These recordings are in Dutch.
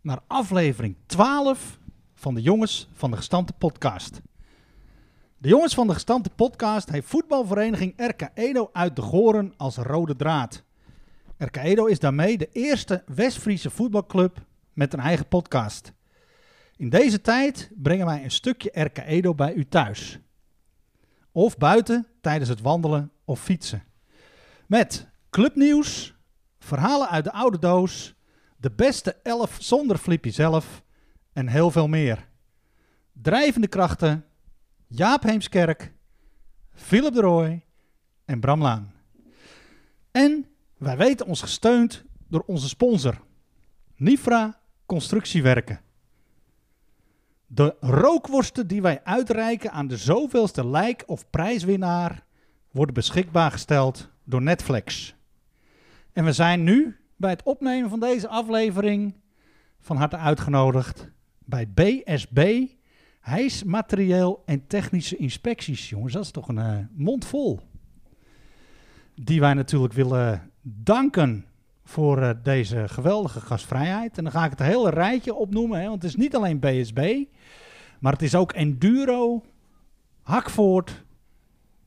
naar aflevering 12 van de Jongens van de Gestampte Podcast. De Jongens van de Gestampte Podcast heeft voetbalvereniging RK Edo uit de Goren als rode draad. RK Edo is daarmee de eerste West-Friese voetbalclub met een eigen podcast. In deze tijd brengen wij een stukje RK Edo bij u thuis. Of buiten tijdens het wandelen of fietsen. Met clubnieuws, verhalen uit de oude doos, de beste elf zonder Flippy zelf en heel veel meer. Drijvende krachten, Jaap Heemskerk, Philip de Rooij en Bram Laan. En wij weten ons gesteund door onze sponsor, Nifra Constructiewerken. De rookworsten die wij uitreiken aan de zoveelste lijk- of prijswinnaar worden beschikbaar gesteld door Netflix. En we zijn nu bij het opnemen van deze aflevering van harte uitgenodigd bij BSB Hijsmaterieel en Technische Inspecties. Jongens, dat is toch een eh, mond vol. Die wij natuurlijk willen danken voor eh, deze geweldige gastvrijheid. En dan ga ik het hele rijtje opnoemen, hè, want het is niet alleen BSB, maar het is ook Enduro, Hakvoort,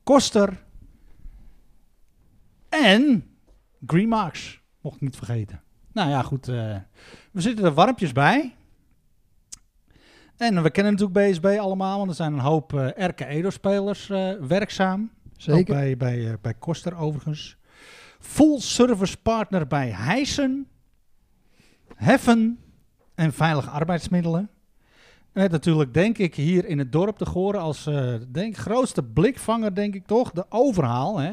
Koster en Green Marks. Mocht ik niet vergeten. Nou ja, goed. eh, we zitten er warmpjes bij. En we kennen natuurlijk BSB allemaal, want er zijn een hoop eh RK Edo-spelers eh, werkzaam. Ook Zeker. bij, bij, eh, bij Koster overigens. Full service partner bij Heisen, Heffen en Veilige Arbeidsmiddelen. En natuurlijk denk ik hier in het dorp te Goren als denk, grootste blikvanger, denk ik toch, de overhaal. Hè?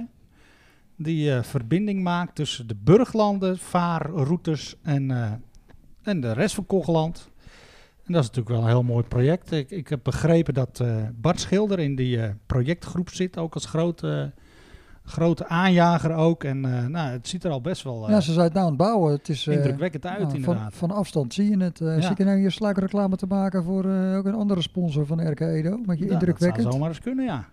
Die eh, verbinding maakt tussen de burglanden, vaarroutes en, eh, en de rest van Kogeland. En dat is natuurlijk wel een heel mooi project. Ik, ik heb begrepen dat eh, Bart Schilder in die projectgroep zit, ook als grote, grote aanjager ook. En nou, het ziet er al best wel ja, ze zijn het nou aan het bouwen. Het is, indrukwekkend uit, nou, inderdaad. Van, van afstand zie je het. Ja. Zit je nou hier sluikreclame te maken voor ook een andere sponsor van RK Edo? Met je Ja, indrukwekkend. Dat zou zomaar eens kunnen, ja.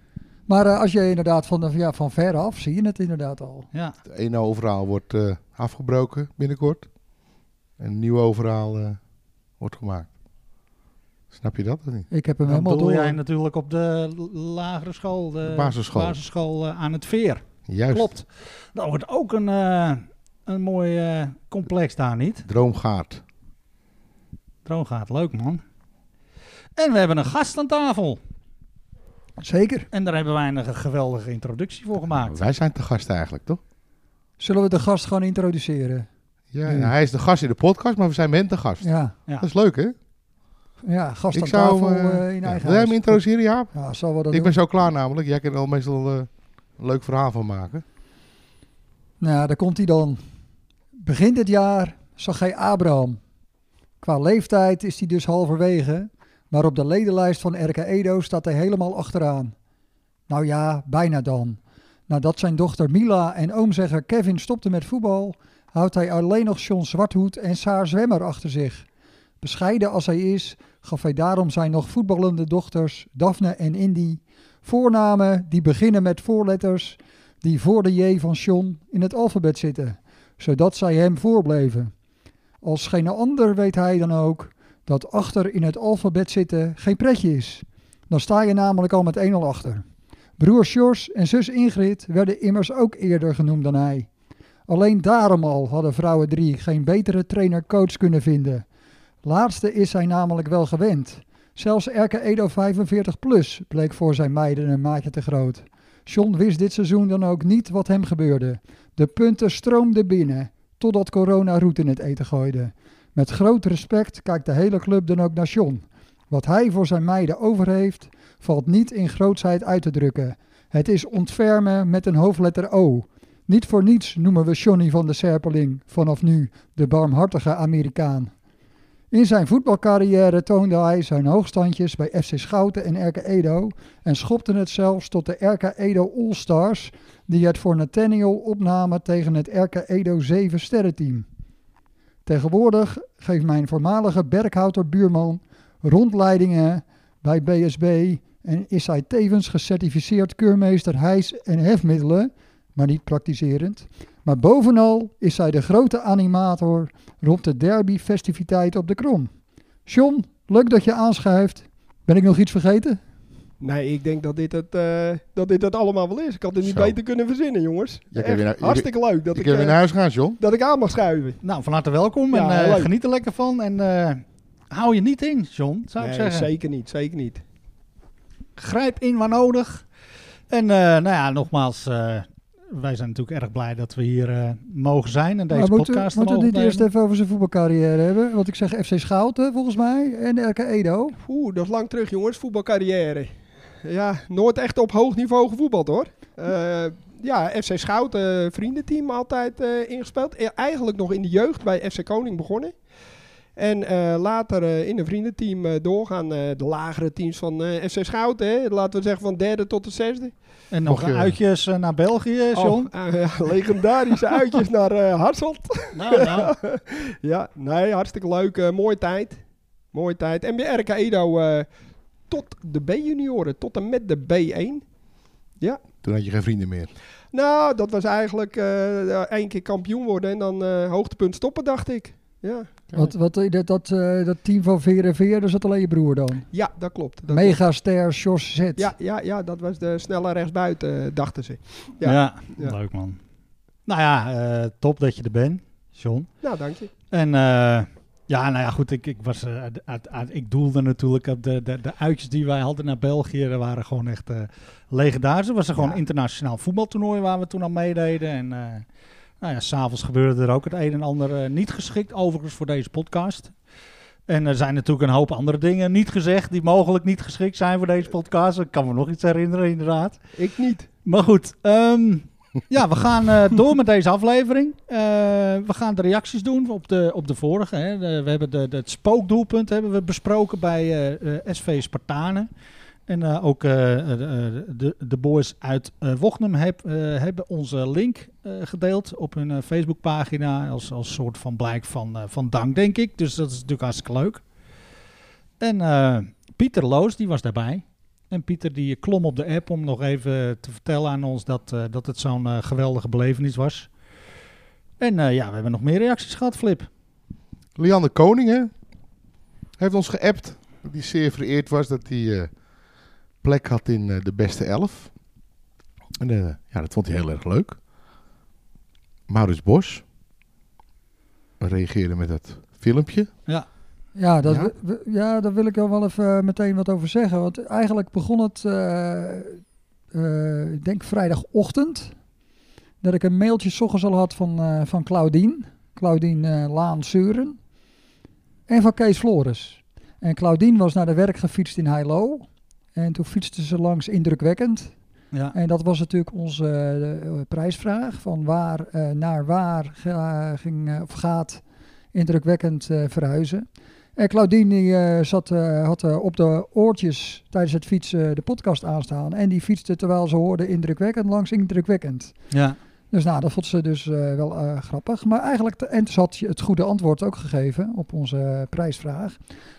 Maar eh, als je inderdaad van, ja, van ver af zie je het inderdaad al. ja. Het ene overhaal wordt eh, afgebroken binnenkort. En een nieuw overhaal eh, wordt gemaakt. Snap je dat of niet? Ik heb hem Dan helemaal door. jij natuurlijk op de lagere school, de, De basisschool. basisschool, eh, aan het Veer. Juist. Klopt. Dat wordt ook een, eh, een mooi eh, complex daar, niet? Droomgaard. Droomgaat, leuk man. En we hebben een gast aan tafel. Zeker. En daar hebben wij een geweldige introductie voor gemaakt. Wij zijn te gast eigenlijk, toch? Zullen we de gast gewoon introduceren? Ja, Ja. hij is de gast in de podcast, maar we zijn met de gast. Ja, Ja. Dat is leuk, hè? ja gast ik aan zou, tafel eh, eh, in ja, eigen Wil jij hem introduceren, Jaap? Ja, zal wel dat Ik doen. ben zo klaar namelijk. Jij kan er al meestal eh, een leuk verhaal van maken. Nou, daar komt hij dan. Begin dit jaar zag hij Abraham. Qua leeftijd is hij dus halverwege, maar op de ledenlijst van RK Edo staat hij helemaal achteraan. Nou ja, bijna dan. Nadat zijn dochter Mila en oomzegger Kevin stopten met voetbal, houdt hij alleen nog John Zwarthoed en Saar Zwemmer achter zich. Bescheiden als hij is, gaf hij daarom zijn nog voetballende dochters Daphne en Indy voornamen die beginnen met voorletters die voor de J van John in het alfabet zitten, zodat zij hem voorbleven. Als geen ander weet hij dan ook dat achter in het alfabet zitten geen pretje is. Dan sta je namelijk al met 1-0 achter. Broer Sjors en zus Ingrid werden immers ook eerder genoemd dan hij. Alleen daarom al hadden vrouwen drie geen betere trainer-coach kunnen vinden. Laatste is hij namelijk wel gewend. Zelfs RK Edo 45 plus bleek voor zijn meiden een maatje te groot. John wist dit seizoen dan ook niet wat hem gebeurde. De punten stroomden binnen, totdat corona roet in het eten gooide. Met groot respect kijkt de hele club dan ook naar John. Wat hij voor zijn meiden over heeft, valt niet in grootsheid uit te drukken. Het is ontfermen met een hoofdletter O. Niet voor niets noemen we Johnny van de Serpeling vanaf nu de barmhartige Amerikaan. In zijn voetbalcarrière toonde hij zijn hoogstandjes bij FC Schouten en RK Edo en schopte het zelfs tot de RK Edo All-Stars die het voor Nathaniel opnamen tegen het RK Edo 7 sterrenteam. Tegenwoordig geeft mijn voormalige Berghouter buurman rondleidingen bij BSB en is hij tevens gecertificeerd keurmeester hijs- en hefmiddelen, maar niet praktiserend. Maar bovenal is hij de grote animator rond de derby-festiviteit op de Krom. John, leuk dat je aanschuift. Ben ik nog iets vergeten? Nee, ik denk dat dit het, eh, dat dit het allemaal wel is. Ik had het niet Zo. beter kunnen verzinnen, jongens. kan Echt weer naar- je- hartstikke leuk dat Ik ik, eh, naar huis gaan, John. dat ik aan mag schuiven. Nou, van harte welkom en Ja, eh, geniet er lekker van. En eh, hou je niet in, John, zou ik Nee, zeggen. zeker niet, zeker niet. Grijp in waar nodig. En eh, nou ja, nogmaals, eh, wij zijn natuurlijk erg blij dat we hier eh, mogen zijn en deze maar moeten, podcast moeten we niet eerst even over zijn voetbalcarrière hebben? Want ik zeg FC Schouten volgens mij en RK Edo. Oeh, dat is lang terug, jongens. Voetbalcarrière. Ja, nooit echt op hoog niveau gevoetbald, hoor. Eh, ja, FC Schouten, vriendenteam altijd eh, ingespeeld. Eh, eigenlijk nog in de jeugd bij FC Koning begonnen. En eh, later eh, in een vriendenteam eh, doorgaan. eh, de lagere teams van eh, FC Schouten, hè. laten we zeggen van derde tot de zesde. En nog Mocht uitjes eh, naar België, John. Oh, eh, ja, legendarische uitjes naar eh Hartselt. Nou, nou. ja, nee, hartstikke leuk. eh, mooie tijd. Mooie tijd. En bij RK Edo eh, tot de B-junioren, tot en met de B1. Toen had je geen vrienden meer. Nou, dat was eigenlijk eh één keer kampioen worden en dan eh, hoogtepunt stoppen, dacht ik. Ja, Wat, wat, dat, dat, eh, dat team van VRV, dat zat alleen je broer dan. ja dat klopt. Dat Megaster Jos Z. Ja, ja, ja, dat was de snelle rechtsbuiten, dachten ze. Ja. Ja. Ja. leuk man. Nou ja, eh, top dat je er bent, John. Nou, dank je. En eh, ja, nou ja, goed, ik, ik, was, eh, uit- uit- uit- ik doelde natuurlijk op de, de, de uitjes die wij hadden naar België. Dat waren gewoon echt eh legendarisch. Het was er gewoon Ja. een internationaal voetbaltoernooi waar we toen aan meededen. En eh nou ja, s'avonds gebeurde er ook het een en ander niet geschikt, overigens voor deze podcast. En er zijn natuurlijk een hoop andere dingen niet gezegd die mogelijk niet geschikt zijn voor deze podcast. Ik kan me nog iets herinneren, inderdaad. Ik niet. Maar goed, ehm, ja, we gaan eh, door met deze aflevering. Eh, we gaan de reacties doen op de, op de vorige. Hè. We hebben de, het spookdoelpunt hebben we besproken bij eh, SV Spartanen. En ook de, de boys uit Wochnum heb, hebben onze link gedeeld op hun Facebookpagina. Als, als soort van blijk van, van dank, denk ik. Dus dat is natuurlijk hartstikke leuk. En Pieter Loos, die was daarbij. En Pieter die klom op de app om nog even te vertellen aan ons dat, eh, dat het zo'n eh, geweldige belevenis was. En eh, ja, we hebben nog meer reacties gehad, Flip. Lianne Koningen heeft ons geappt. Dat hij zeer vereerd was dat hij plek had in de beste elf. En ja, dat vond hij heel erg leuk. Maurits Bos reageerde met dat filmpje. Ja, dat, Ja? we- we- ja, daar wil ik wel wel even eh, meteen wat over zeggen. Want eigenlijk begon het, eh, eh, ik denk vrijdagochtend, dat ik een mailtje 's ochtends al had van, van Claudine. Claudine Laan Suren. En van Kees Flores. En Claudine was naar de werk gefietst in Heilo. En toen fietste ze langs indrukwekkend. Ja, En dat was natuurlijk onze prijsvraag. Van waar naar waar ga- ging, of gaat indrukwekkend verhuizen. En Claudine die, eh, zat, eh, had eh, op de oortjes tijdens het fietsen de podcast aanstaan. En die fietste terwijl ze hoorde indrukwekkend langs indrukwekkend. ja, Dus nou, dat vond ze dus eh, wel eh, grappig. Maar eigenlijk, te- en ze had je het goede antwoord ook gegeven op onze eh, prijsvraag.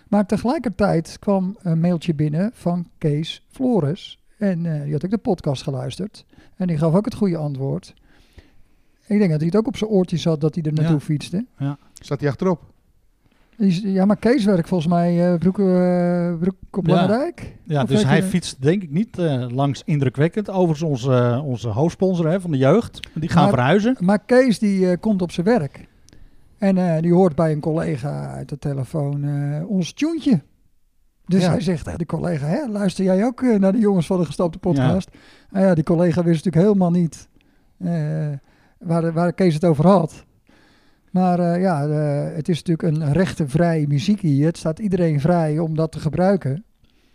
Maar tegelijkertijd kwam een mailtje binnen van Kees Flores. En eh, die had ook de podcast geluisterd. En die gaf ook het goede antwoord. Ik denk dat hij het ook op zijn oortjes had dat hij er naartoe Ja. fietste. Staat hij achterop? Ja, maar Kees werkt volgens mij eh broek, broek op Ja. Langendijk. ja Of dus hij fietst denk ik niet eh, langs indrukwekkend. Overigens onze, onze hoofdsponsor hè, van de jeugd. Die gaan Maar- verhuizen. Maar Kees die komt op zijn werk. En die hoort bij een collega uit de telefoon ons tuentje. Dus Ja. hij zegt tegen de collega, hè, luister jij ook naar de jongens van de gestapte podcast? Ja. ja, die collega wist natuurlijk helemaal niet waar, waar Kees het over had. Maar eh, ja, eh, het is natuurlijk een rechtenvrij muziek hier. Het staat iedereen vrij om dat te gebruiken.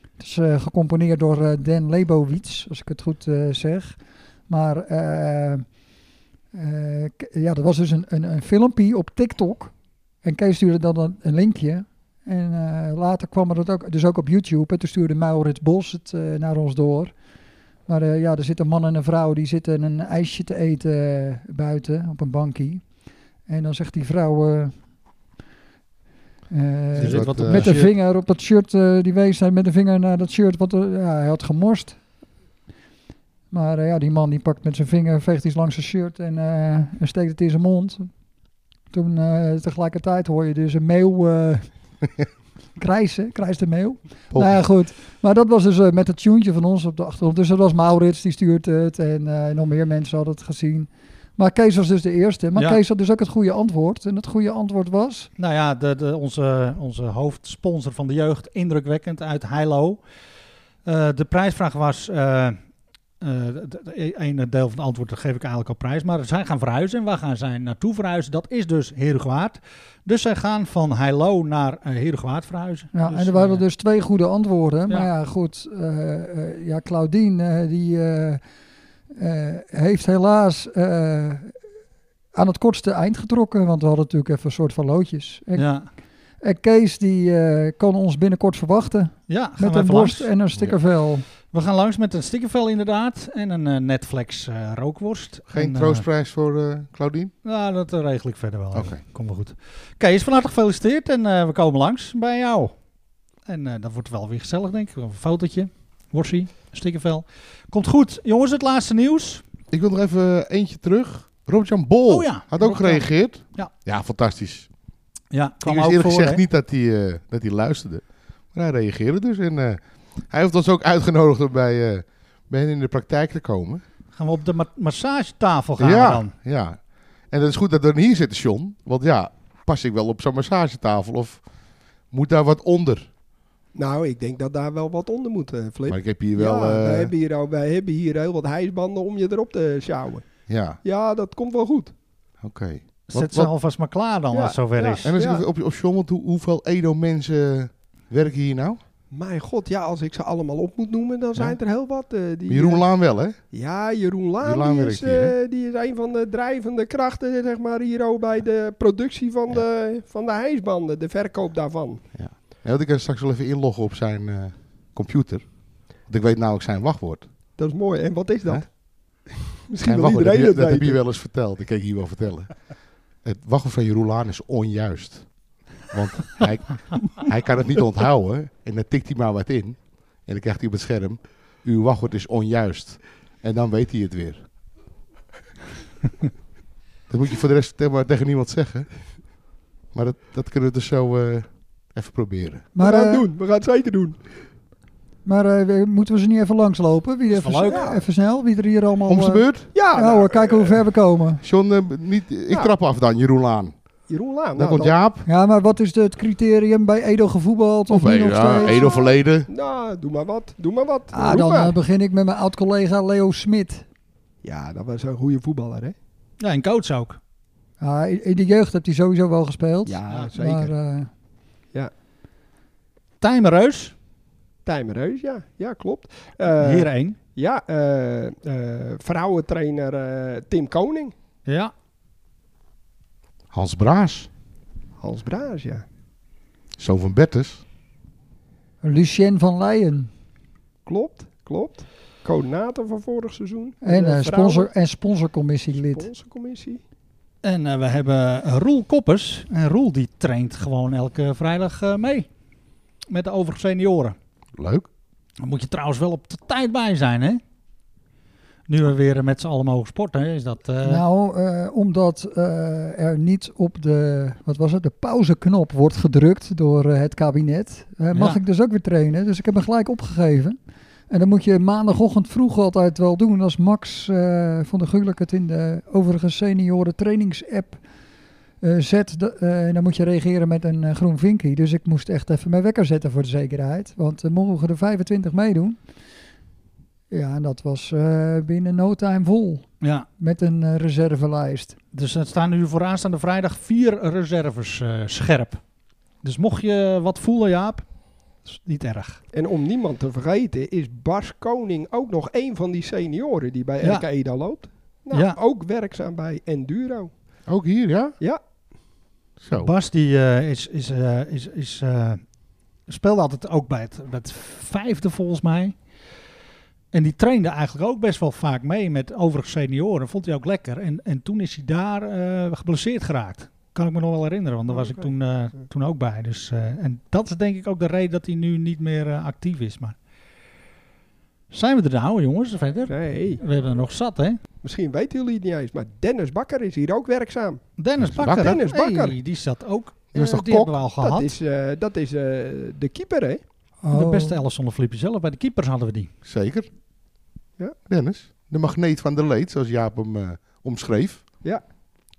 Het is eh, gecomponeerd door Dan Lebowitz, als ik het goed zeg. Maar ja, dat was dus een, een, filmpje op TikTok. En Kees stuurde dan een, linkje. En later kwam er dat ook, dus ook op YouTube. En toen stuurde Maurits Bos het naar ons door. Maar ja, er zit een man en een vrouw die zitten een ijsje te eten buiten op een bankje. En dan zegt die vrouw... eh, eh, wat, eh, met de vinger op dat shirt, eh, die wees hij met de vinger naar dat shirt, wat er- ja, hij had gemorst. Maar eh, ja, die man die pakt met zijn vinger, veegt iets langs zijn shirt en, eh, en steekt het in zijn mond. Toen eh, tegelijkertijd hoor je dus een meeuw eh krijsen, krijst de meeuw. Pop. Nou ja, goed. Maar dat was dus met het tuentje van ons op de achtergrond. Dus dat was Maurits, die stuurt het en eh, nog meer mensen hadden het gezien. Maar Kees was dus de eerste. Maar Ja. Kees had dus ook het goede antwoord. En het goede antwoord was... Nou ja, de, de, onze, onze hoofdsponsor van de jeugd, indrukwekkend, uit Heilo. Eh, de prijsvraag was, de- ene deel van het antwoord dat geef ik eigenlijk al prijs, maar zij gaan verhuizen. En waar gaan zij naartoe verhuizen? Dat is dus Herugewaard. Dus zij gaan van Heilo naar uh, Herugewaard verhuizen. Ja, dus, en er waren dus twee goede antwoorden. Maar ja. goed. ja, Claudine, die heeft helaas eh, aan het kortste eind getrokken. Want we hadden natuurlijk even een soort van loodjes. En, ja, en Kees, die eh, kan ons binnenkort verwachten. ja gaan met we een borst langs. en een stickervel. We gaan langs met een stickervel inderdaad en een eh, Netflix eh, rookworst. Geen En, eh, troostprijs voor eh Claudine? Nou, dat eh, regel ik verder wel. Oké. Komt wel goed. Kees, van harte gefeliciteerd en eh, we komen langs bij jou. En eh dat wordt wel weer gezellig, denk ik. Een fotootje, worsie, stickervel. Komt goed. Jongens, het laatste nieuws. Ik wil nog even eentje terug. Robert-Jan Bol Oh ja, had ook gereageerd. Ja. Ja, fantastisch. Ja, Ik kwam wist ook eerlijk voor, gezegd niet dat hij, eh, dat hij luisterde. Maar hij reageerde dus. En eh, hij heeft ons ook uitgenodigd om bij, eh, bij hen in de praktijk te komen. Gaan we op de ma massagetafel gaan ja, dan. ja. En dat is goed dat we hier zitten, John. Want ja, pas ik wel op zo'n massagetafel of moet daar wat onder? Nou, ik denk dat daar wel wat onder moet, eh, Flip. Maar ik heb hier wel... ja, eh, wij, hebben hier al, wij hebben hier heel wat hijsbanden om je erop te sjouwen. ja, Ja, dat komt wel goed. oké. Zet Wat- ze wat- alvast maar klaar dan Ja, als het zover ja. is. En als Ja. ik op, op John, want hoe, hoeveel Edo-mensen werken hier nou? Mijn god, ja, als ik ze allemaal op moet noemen, dan zijn er heel wat. eh, die, Jeroen eh, Laan wel, hè? Ja, Jeroen Laan, Jeroen Laan die, is, hier, eh, die is een van de drijvende krachten zeg maar, hier ook bij de productie van, Ja. de, van de hijsbanden, de verkoop daarvan. Ja, want ik kan straks wel even inloggen op zijn eh, computer. Want ik weet namelijk zijn wachtwoord. Dat is mooi. En wat is dat? Misschien wachtwoord, iedereen heb het je, dat heb je wel eens verteld. Ik kan je hier wel vertellen. Het wachtwoord van Jeroen Laan is onjuist. Want hij, hij kan het niet onthouden. En dan tikt hij maar wat in. En dan krijgt hij op het scherm. Uw wachtwoord is onjuist. En dan weet hij het weer. dat moet je voor de rest maar tegen niemand zeggen. Maar dat, dat kunnen we dus zo eh, even proberen. Maar, we gaan het eh, doen. We gaan het zeker doen. maar eh, moeten we ze niet even langslopen? Wie even, wel leuk. ja, even snel, wie er hier allemaal... Om zijn eh, beurt. Ja, Ja nou, hoor, kijken hoe ver we komen. John, niet, ik Ja. trap af dan, Jeroen Laan. Jeroen Laan. Dan nou, komt dan- Jaap. Ja, maar wat is de- het criterium bij Edo gevoetbald? Of, Of niet Edo, ja? Edo verleden. Nou, doe maar wat. Doe maar wat. Ah, dan maar. begin ik met mijn oud-collega Leo Smit. Ja, dat was een goede voetballer, hè? Ja, en coach ook. Ah, in, in de jeugd heeft hij sowieso wel gespeeld. Ja, zeker. Maar, Tijmen Reus, Tijmen Reus, ja. Ja, klopt. Eh, hier één. Ja, eh, eh, vrouwentrainer eh, Tim Koning. Ja, Hans Braas. Hans Braas, ja. Zoon van Bertus. Lucien van Leijen. Klopt, klopt. Coördinator van vorig seizoen. En, eh, sponsor, en sponsorcommissielid. Sponsorcommissie. en eh, we hebben Roel Koppers. En Roel die traint gewoon elke vrijdag eh, mee. Met de overige senioren. Leuk. Dan moet je trouwens wel op de tijd bij zijn, hè? Nu we weer met z'n allen mogen sporten, hè, is dat... eh, Nou, eh, omdat eh, er niet op de, wat was het, de pauzeknop wordt gedrukt door het kabinet, mag Ja. ik dus ook weer trainen. Dus ik heb hem gelijk opgegeven. En dan moet je maandagochtend vroeg altijd wel doen. Als Max eh, van der Gulik het in de overige senioren trainingsapp eh, zet. de- eh, en dan moet je reageren met een eh, groen vinkje. Dus ik moest echt even mijn wekker zetten voor de zekerheid. Want mogen er 25 meedoen. Ja, en dat was eh, binnen no time vol. ja, Met een reservelijst. dus er staan nu voor aanstaande vrijdag vier reserves eh, scherp. Dus mocht je wat voelen, Jaap, is niet erg. En om niemand te vergeten is Bas Koning ook nog een van die senioren die bij Ja. RK Eda loopt. Nou, Ja. ook werkzaam bij Enduro. Ook hier, ja? Ja. Zo. Bas die eh, is, is, eh, is, is, eh, speelde altijd ook bij het, bij het vijfde volgens mij. En die trainde eigenlijk ook best wel vaak mee met overige senioren. Vond hij ook lekker. En, en toen is hij daar eh, geblesseerd geraakt. Kan ik me nog wel herinneren, want daar was ik Oké. toen, eh, toen ook bij. Dus, eh, en dat is denk ik ook de reden dat hij nu niet meer eh, actief is. Maar zijn we er nou, jongens, verder? Nee, We hebben er nog zat, hè? misschien weten jullie het niet eens, maar Dennis Bakker is hier ook werkzaam. Dennis Bakker. Bakker. Dennis Bakker. Hey, die zat ook. Die was eh, toch die kok? hebben we al gehad. Dat is, eh, dat is eh, de keeper, hè? De Oh. beste elf zonder Flippy zelf. Bij de keepers hadden we die. Zeker. Ja. Dennis. De magneet van de leed, zoals Jaap hem eh, omschreef. Ja.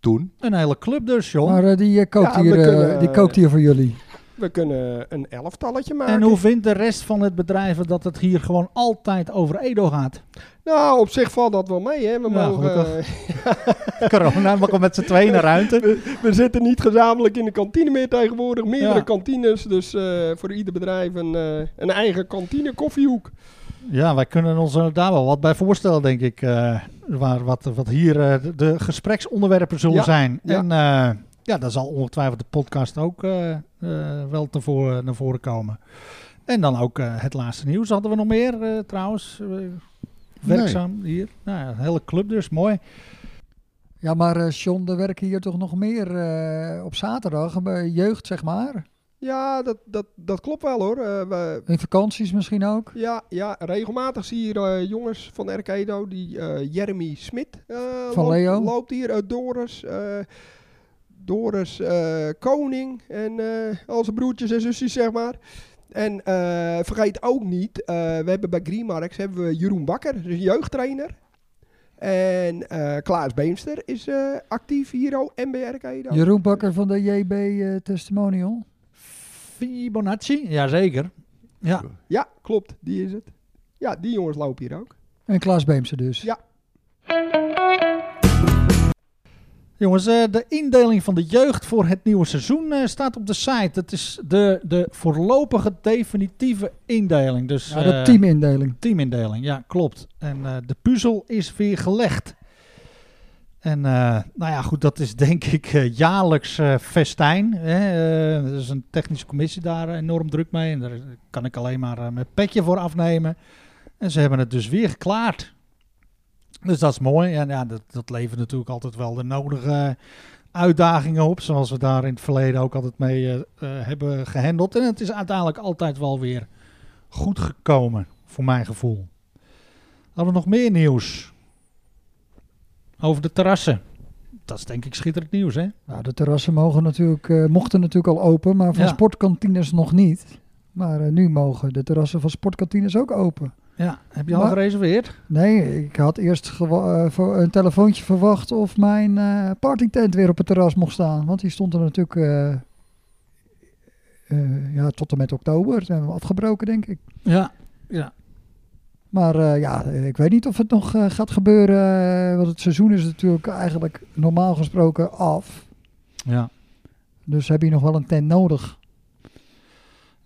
Toen. Een hele club dus, John. Maar die, kookt Ja, hier, kunnen, die kookt hier voor jullie. We kunnen een elftalletje maken. en hoe vindt de rest van het bedrijf dat het hier gewoon altijd over Edo gaat? Nou, op zich valt dat wel mee, hè? We Ja, mogen... eh, Corona, maar met z'n tweeën naar ruimte. we, we zitten niet gezamenlijk in de kantine meer tegenwoordig. Meerdere Ja. kantines, dus eh, voor ieder bedrijf een, eh, een eigen kantine koffiehoek. Ja, wij kunnen ons daar wel wat bij voorstellen, denk ik. waar, wat, wat hier de, de gespreksonderwerpen zullen Ja, zijn. ja. En ja, daar zal ongetwijfeld de podcast ook eh, eh, wel te voor, naar voren komen. En dan ook eh, het laatste nieuws. Hadden we nog meer eh, trouwens? eh, werkzaam hier. Nou ja, een hele club dus, mooi. Ja, maar eh John, er werken hier toch nog meer eh, op zaterdag, bij jeugd zeg maar. Ja, dat, dat, dat klopt wel hoor. Eh, we, In vakanties misschien ook. ja, ja, regelmatig zie je eh, jongens van Erkedo, die eh, Jeremy Smit eh, Van loopt, Leo. loopt hier, eh, Doris, eh, Doris eh, Koning en eh, al zijn broertjes en zusjes zeg maar. En eh, vergeet ook niet, eh, we hebben bij Greenmarks hebben we Jeroen Bakker, dus een jeugdtrainer. En eh, Klaas Beemster is eh, actief hier ook, en bij Erkedo. Jeroen Bakker van de JB eh, Testimonial. Fibonacci, jazeker. Ja, Ja, klopt, die is het. Ja, die jongens lopen hier ook. En Klaas Beemse dus. Ja. Jongens, eh, de indeling van de jeugd voor het nieuwe seizoen eh, staat op de site. Het is de, de voorlopige definitieve indeling. Dus, Ja, de eh, teamindeling. teamindeling, ja, klopt. En de puzzel is weer gelegd. En nou ja, goed, dat is denk ik jaarlijks festijn. Hè? Er is een technische commissie daar enorm druk mee. En daar kan ik alleen maar mijn petje voor afnemen. En ze hebben het dus weer geklaard. Dus dat is mooi. En ja, dat, dat levert natuurlijk altijd wel de nodige uitdagingen op. Zoals we daar in het verleden ook altijd mee eh, eh, hebben gehandeld. En het is uiteindelijk altijd wel weer goed gekomen, voor mijn gevoel. Hadden we nog meer nieuws? Over de terrassen. Dat is denk ik schitterend nieuws, hè? Nou, de terrassen mogen natuurlijk, eh, mochten natuurlijk al open, maar van Ja. sportkantines nog niet. Maar eh, nu mogen de terrassen van sportkantines ook open. Ja, heb je al Maar- gereserveerd? Nee, ik had eerst eh, voor een telefoontje verwacht of mijn eh partytent weer op het terras mocht staan. Want die stond er natuurlijk eh, ja, tot en met oktober. Zijn we afgebroken, denk ik. Ja, ja. Maar ja, ik weet niet of het nog gaat gebeuren. want het seizoen is natuurlijk eigenlijk normaal gesproken af. Ja. Dus heb je nog wel een tent nodig.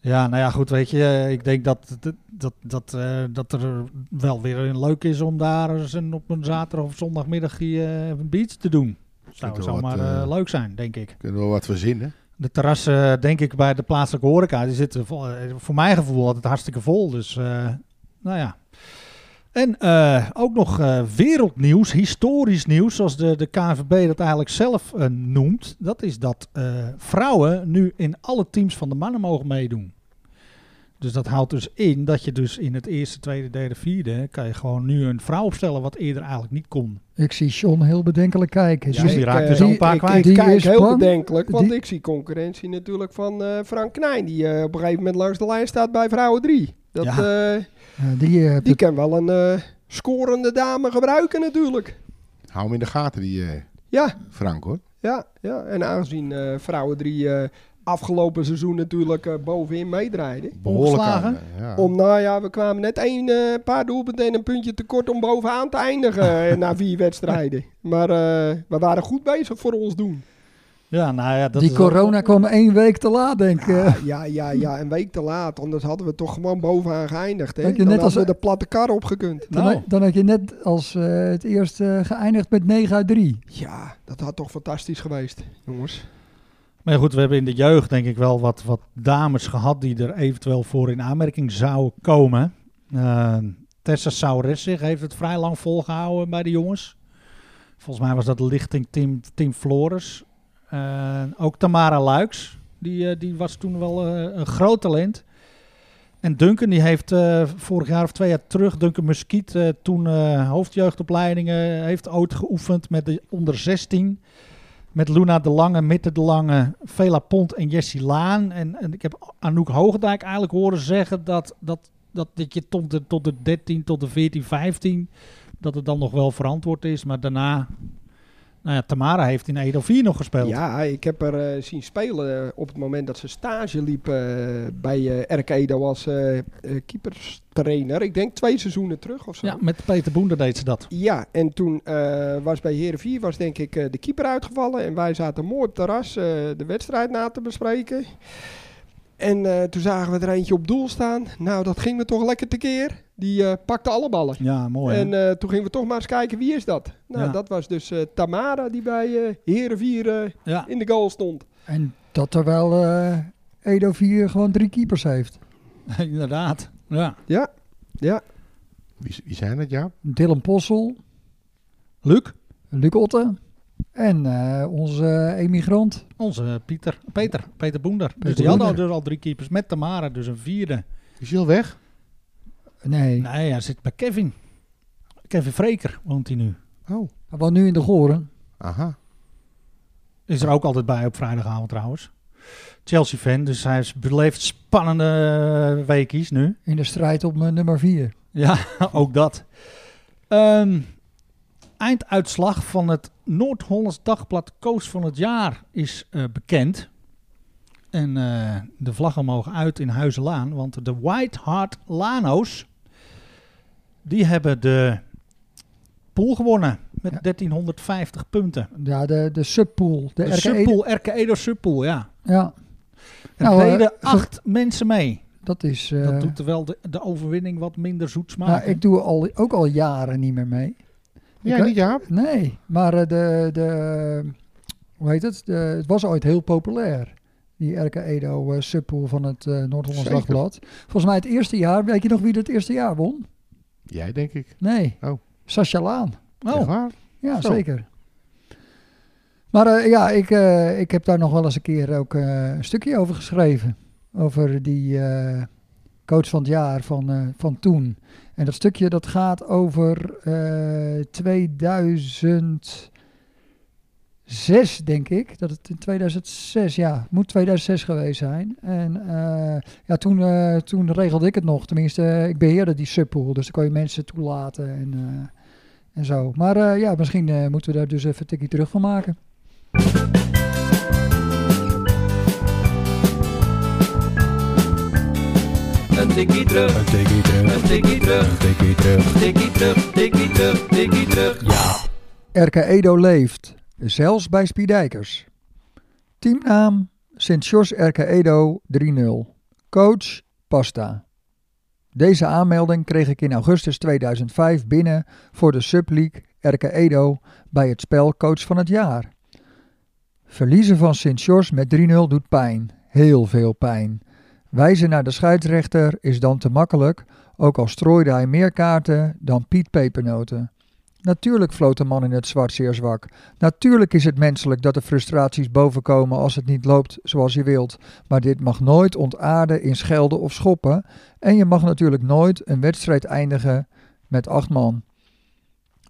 Ja, nou ja, goed, weet je, ik denk dat, dat, dat, dat, eh, dat er wel weer een leuk is om daar eens een, op een zaterdag of zondagmiddag eh, een beach te doen. Zou zomaar wat, eh, leuk zijn, denk ik. Kunnen we wat verzinnen. De terrassen, denk ik, bij de plaatselijke horeca, die zitten voor mijn gevoel altijd hartstikke vol. Dus, nou ja. En ook nog wereldnieuws, historisch nieuws, zoals de, de KNVB dat eigenlijk zelf noemt. Dat is dat vrouwen nu in alle teams van de mannen mogen meedoen. Dus dat houdt dus in dat je dus in het eerste, tweede, derde, vierde... kan je gewoon nu een vrouw opstellen wat eerder eigenlijk niet kon. Ik zie John heel bedenkelijk kijken. Ja, die ik, raakt zo een die- paar ik- kwijt. Ik Die is heel bang. bedenkelijk, want Die- ik zie concurrentie natuurlijk van eh, Frank Knijn, die eh, op een gegeven moment langs de lijn staat bij vrouwen 3. Dat, Ja. eh, die, die kan wel een eh, scorende dame gebruiken natuurlijk. Hou hem in de gaten, die eh, Ja, Frank hoor. ja, ja. En aangezien eh, vrouwen 3 eh, afgelopen seizoen natuurlijk eh, bovenin meedraaiden. Behoorlijk Ongeslagen? aan. eh, ja. Om, nou ja, we kwamen net één eh, paar doelpunten en een puntje tekort om bovenaan te eindigen na vier wedstrijden. Maar eh, we waren goed bezig voor ons doen. Ja, nou ja, dat die is corona kwam één week te laat, denk ik. Ja, ja, ja, ja, een week te laat. Anders hadden we toch gewoon bovenaan geëindigd. Hè? Dan net hadden als- we de platte kar opgekund. Dan, Nou. had- dan had je net als eh, het eerst geëindigd met 9 uit 3. Ja, dat had toch fantastisch geweest, jongens. Maar goed, we hebben in de jeugd denk ik wel wat, wat dames gehad die er eventueel voor in aanmerking zouden komen. Eh, Tessa Sauressig heeft het vrij lang volgehouden bij de jongens. Volgens mij was dat lichting Tim, Tim Flores. Eh, ook Tamara Luiks, die, eh, die was toen wel een groot talent. En Duncan, die heeft vorig jaar of twee jaar terug, Duncan Muskiet, toen eh, hoofdjeugdopleidingen, heeft ooit geoefend met de onder 16. Met Luna de Lange, Mitte de Lange, Vela Pont en Jessie Laan. En, en ik heb Anouk Hoogendijk eigenlijk horen zeggen dat, dat, dat, dat je tot de, tot de 13, tot de 14, 15, dat het dan nog wel verantwoord is. Maar daarna, nou ja, Tamara heeft in Edo 4 nog gespeeld. Ja, ik heb er eh, zien spelen op het moment dat ze stage liep eh, bij eh RK Edo als keeperstrainer. Ik denk twee seizoenen terug of zo. Ja, met Peter Boender deed ze dat. Ja, en toen was bij Heren 4 was denk ik de keeper uitgevallen. En wij zaten mooi op het terras de wedstrijd na te bespreken. En toen zagen we er eentje op doel staan. Nou, dat ging me toch lekker tekeer. Die eh, pakte alle ballen. Ja, mooi. En eh, toen gingen we toch maar eens kijken wie is dat. Nou, Ja. dat was dus eh, Tamara die bij eh Heren 4 ja. in de goal stond. En dat terwijl eh Edo 4 gewoon drie keepers heeft. inderdaad. Ja. Ja, ja. Wie, wie zijn het, ja? Dylan Possel, Luc, Luc Otte en eh, onze emigrant. onze Pieter, Peter, Peter Boender. dus die hadden dus al drie keepers met Tamara, dus een vierde. Is hij al weg? Nee, Nee, hij zit bij Kevin. Kevin Freker woont hij nu. Oh, hij woont nu in de Goren. aha. Is er ook altijd bij op vrijdagavond trouwens. Chelsea-fan, dus hij is beleeft spannende weekies nu. In de strijd op mijn nummer 4. Ja, ook dat. Ehm, einduitslag van het Noord-Hollands Dagblad Koos van het Jaar is eh, bekend. En eh, de vlaggen mogen uit in Huizenlaan, want de White Hart Lano's, die hebben de pool gewonnen met Ja. 1350 punten. Ja, de, de subpool. De, De, RK subpool, RK Edo subpool, ja. Ja, Er Nou, eh, deden ge- acht mensen mee. dat is... eh, Dat doet er wel de, de overwinning wat minder zoet smaken. nou, ik doe al, ook al jaren niet meer mee. Ja, Ik- niet ja. Nee, maar eh, de, de, hoe heet het? De, het was ooit heel populair. Die RK Edo eh, subpool van het eh Noord-Hollands. Dagblad. Volgens mij het eerste jaar, weet je nog wie het eerste jaar won? Jij, denk ik. Nee, Oh. Sascha Laan. Oh, waar? Ja, Zo. zeker. Maar eh, ja, ik, eh, ik heb daar nog wel eens een keer ook eh, een stukje over geschreven. Over die coach van het jaar van, van toen. En dat stukje dat gaat over eh 2006, denk ik. Dat het in 2006, ja, moet 2006 geweest zijn. En eh, ja, toen, eh, toen regelde ik het nog. Tenminste, eh, ik beheerde die subpool. Dus dan kon je mensen toelaten en, eh, en zo. Maar eh, ja, misschien eh, moeten we daar dus even een tikje terug van maken. Een tikkie terug, Een tikkie terug, een tikkie terug, een tikkie terug. tikkie terug, tikkie terug, tikkie terug. Ja. RK Edo leeft, zelfs bij Spiedijkers. Teamnaam Sint-Jos RK Edo 3-0. Coach Pasta. Deze aanmelding kreeg ik in augustus 2005 binnen voor de Subleague RK Edo bij het spel Coach van het Jaar. Verliezen van Sint-Jos met 3-0 doet pijn, heel veel pijn. Wijzen naar de scheidsrechter is dan te makkelijk, ook al strooide hij meer kaarten dan Piet Pepernoten. Natuurlijk floot de man in het zwart zeer zwak. Natuurlijk is het menselijk dat de frustraties bovenkomen als het niet loopt zoals je wilt. Maar dit mag nooit ontaarden in schelden of schoppen. En je mag natuurlijk nooit een wedstrijd eindigen met acht man.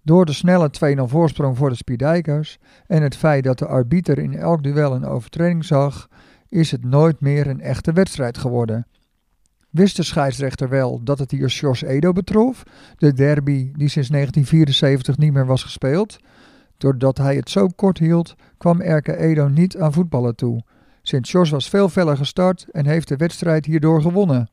Door de snelle 2-0 voorsprong voor de Spiedijkers en het feit dat de arbiter in elk duel een overtreding zag, is het nooit meer een echte wedstrijd geworden. Wist de scheidsrechter wel dat het hier Sjors Edo betrof, de derby die sinds 1974 niet meer was gespeeld? Doordat hij het zo kort hield, kwam RK Edo niet aan voetballen toe. Sint-Jos was veel feller gestart en heeft de wedstrijd hierdoor gewonnen.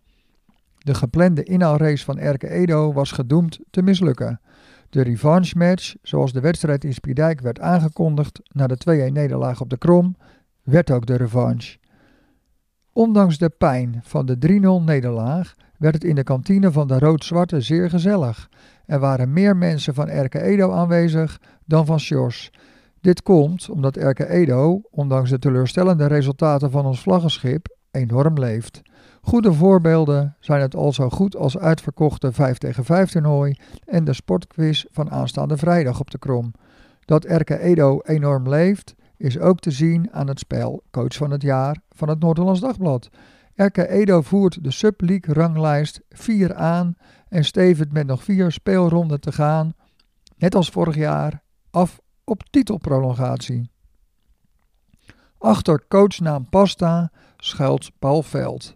De geplande inhaalrace van RK Edo was gedoemd te mislukken. De revanche match, zoals de wedstrijd in Spiedijk werd aangekondigd na de 2-1 nederlaag op de Krom, werd ook de revanche. Ondanks de pijn van de 3-0 nederlaag werd het in de kantine van de Rood-Zwarte zeer gezellig. Er waren meer mensen van RK Edo aanwezig dan van Sjors. Dit komt omdat RK Edo, ondanks de teleurstellende resultaten van ons vlaggenschip, enorm leeft. Goede voorbeelden zijn het al zo goed als uitverkochte 5 tegen 5 toernooi en de sportquiz van aanstaande vrijdag op de Krom. Dat RK Edo enorm leeft is ook te zien aan het spel Coach van het Jaar van het Noord-Hollands Dagblad. RK Edo voert de Subleague ranglijst 4 aan en stevend met nog vier speelronden te gaan, net als vorig jaar, af op titelprolongatie. Achter coachnaam Pasta schuilt Paul Veld.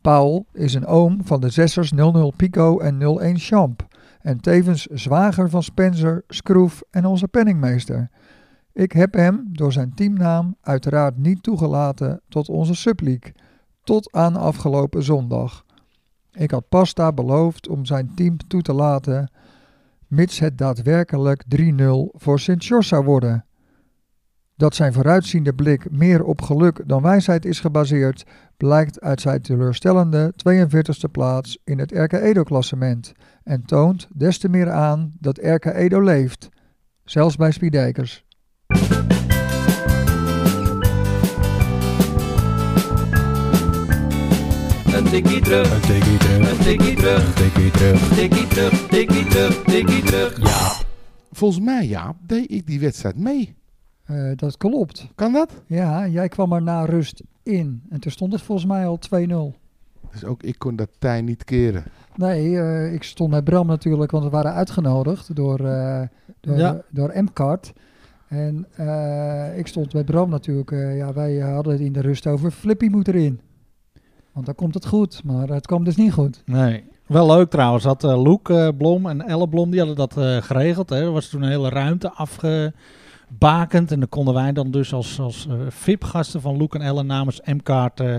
Paul is een oom van de zessers 0-0 Pico en 0-1 Champ en tevens zwager van Spencer, Schroef en onze penningmeester. Ik heb hem door zijn teamnaam uiteraard niet toegelaten tot onze subleague, tot aan afgelopen zondag. Ik had Pasta beloofd om zijn team toe te laten, mits het daadwerkelijk 3-0 voor Sint George zou worden. Dat zijn vooruitziende blik meer op geluk dan wijsheid is gebaseerd, blijkt uit zijn teleurstellende 42e plaats in het RK Edo-klassement en toont des te meer aan dat RK Edo leeft, zelfs bij Spiedijkers. Een tikkie terug, Een tikkie terug, een tikkie terug, een tikkie terug. tikkie terug, tikkie terug, tikkie terug. Ja, Volgens mij, ja, deed ik die wedstrijd mee. Eh, dat klopt. Kan dat? Ja, jij kwam er na rust in en toen stond het volgens mij al 2-0. Dus ook ik kon dat tij niet keren. Nee, eh, ik stond met Bram natuurlijk, want we waren uitgenodigd door, eh door, Ja. door M-Card. En eh, ik stond met Bram natuurlijk. eh, ja, wij hadden het in de rust over Flippy moet erin. Want dan komt het goed, maar het kwam dus niet goed. Nee. Wel leuk trouwens, had uh, Loek eh, Blom en Elle Blom, die hadden dat eh, geregeld. Hè. Er was toen een hele ruimte afgebakend. En dan konden wij dan dus als, als eh, VIP-gasten van Loek en Elle namens M-Kaart... eh,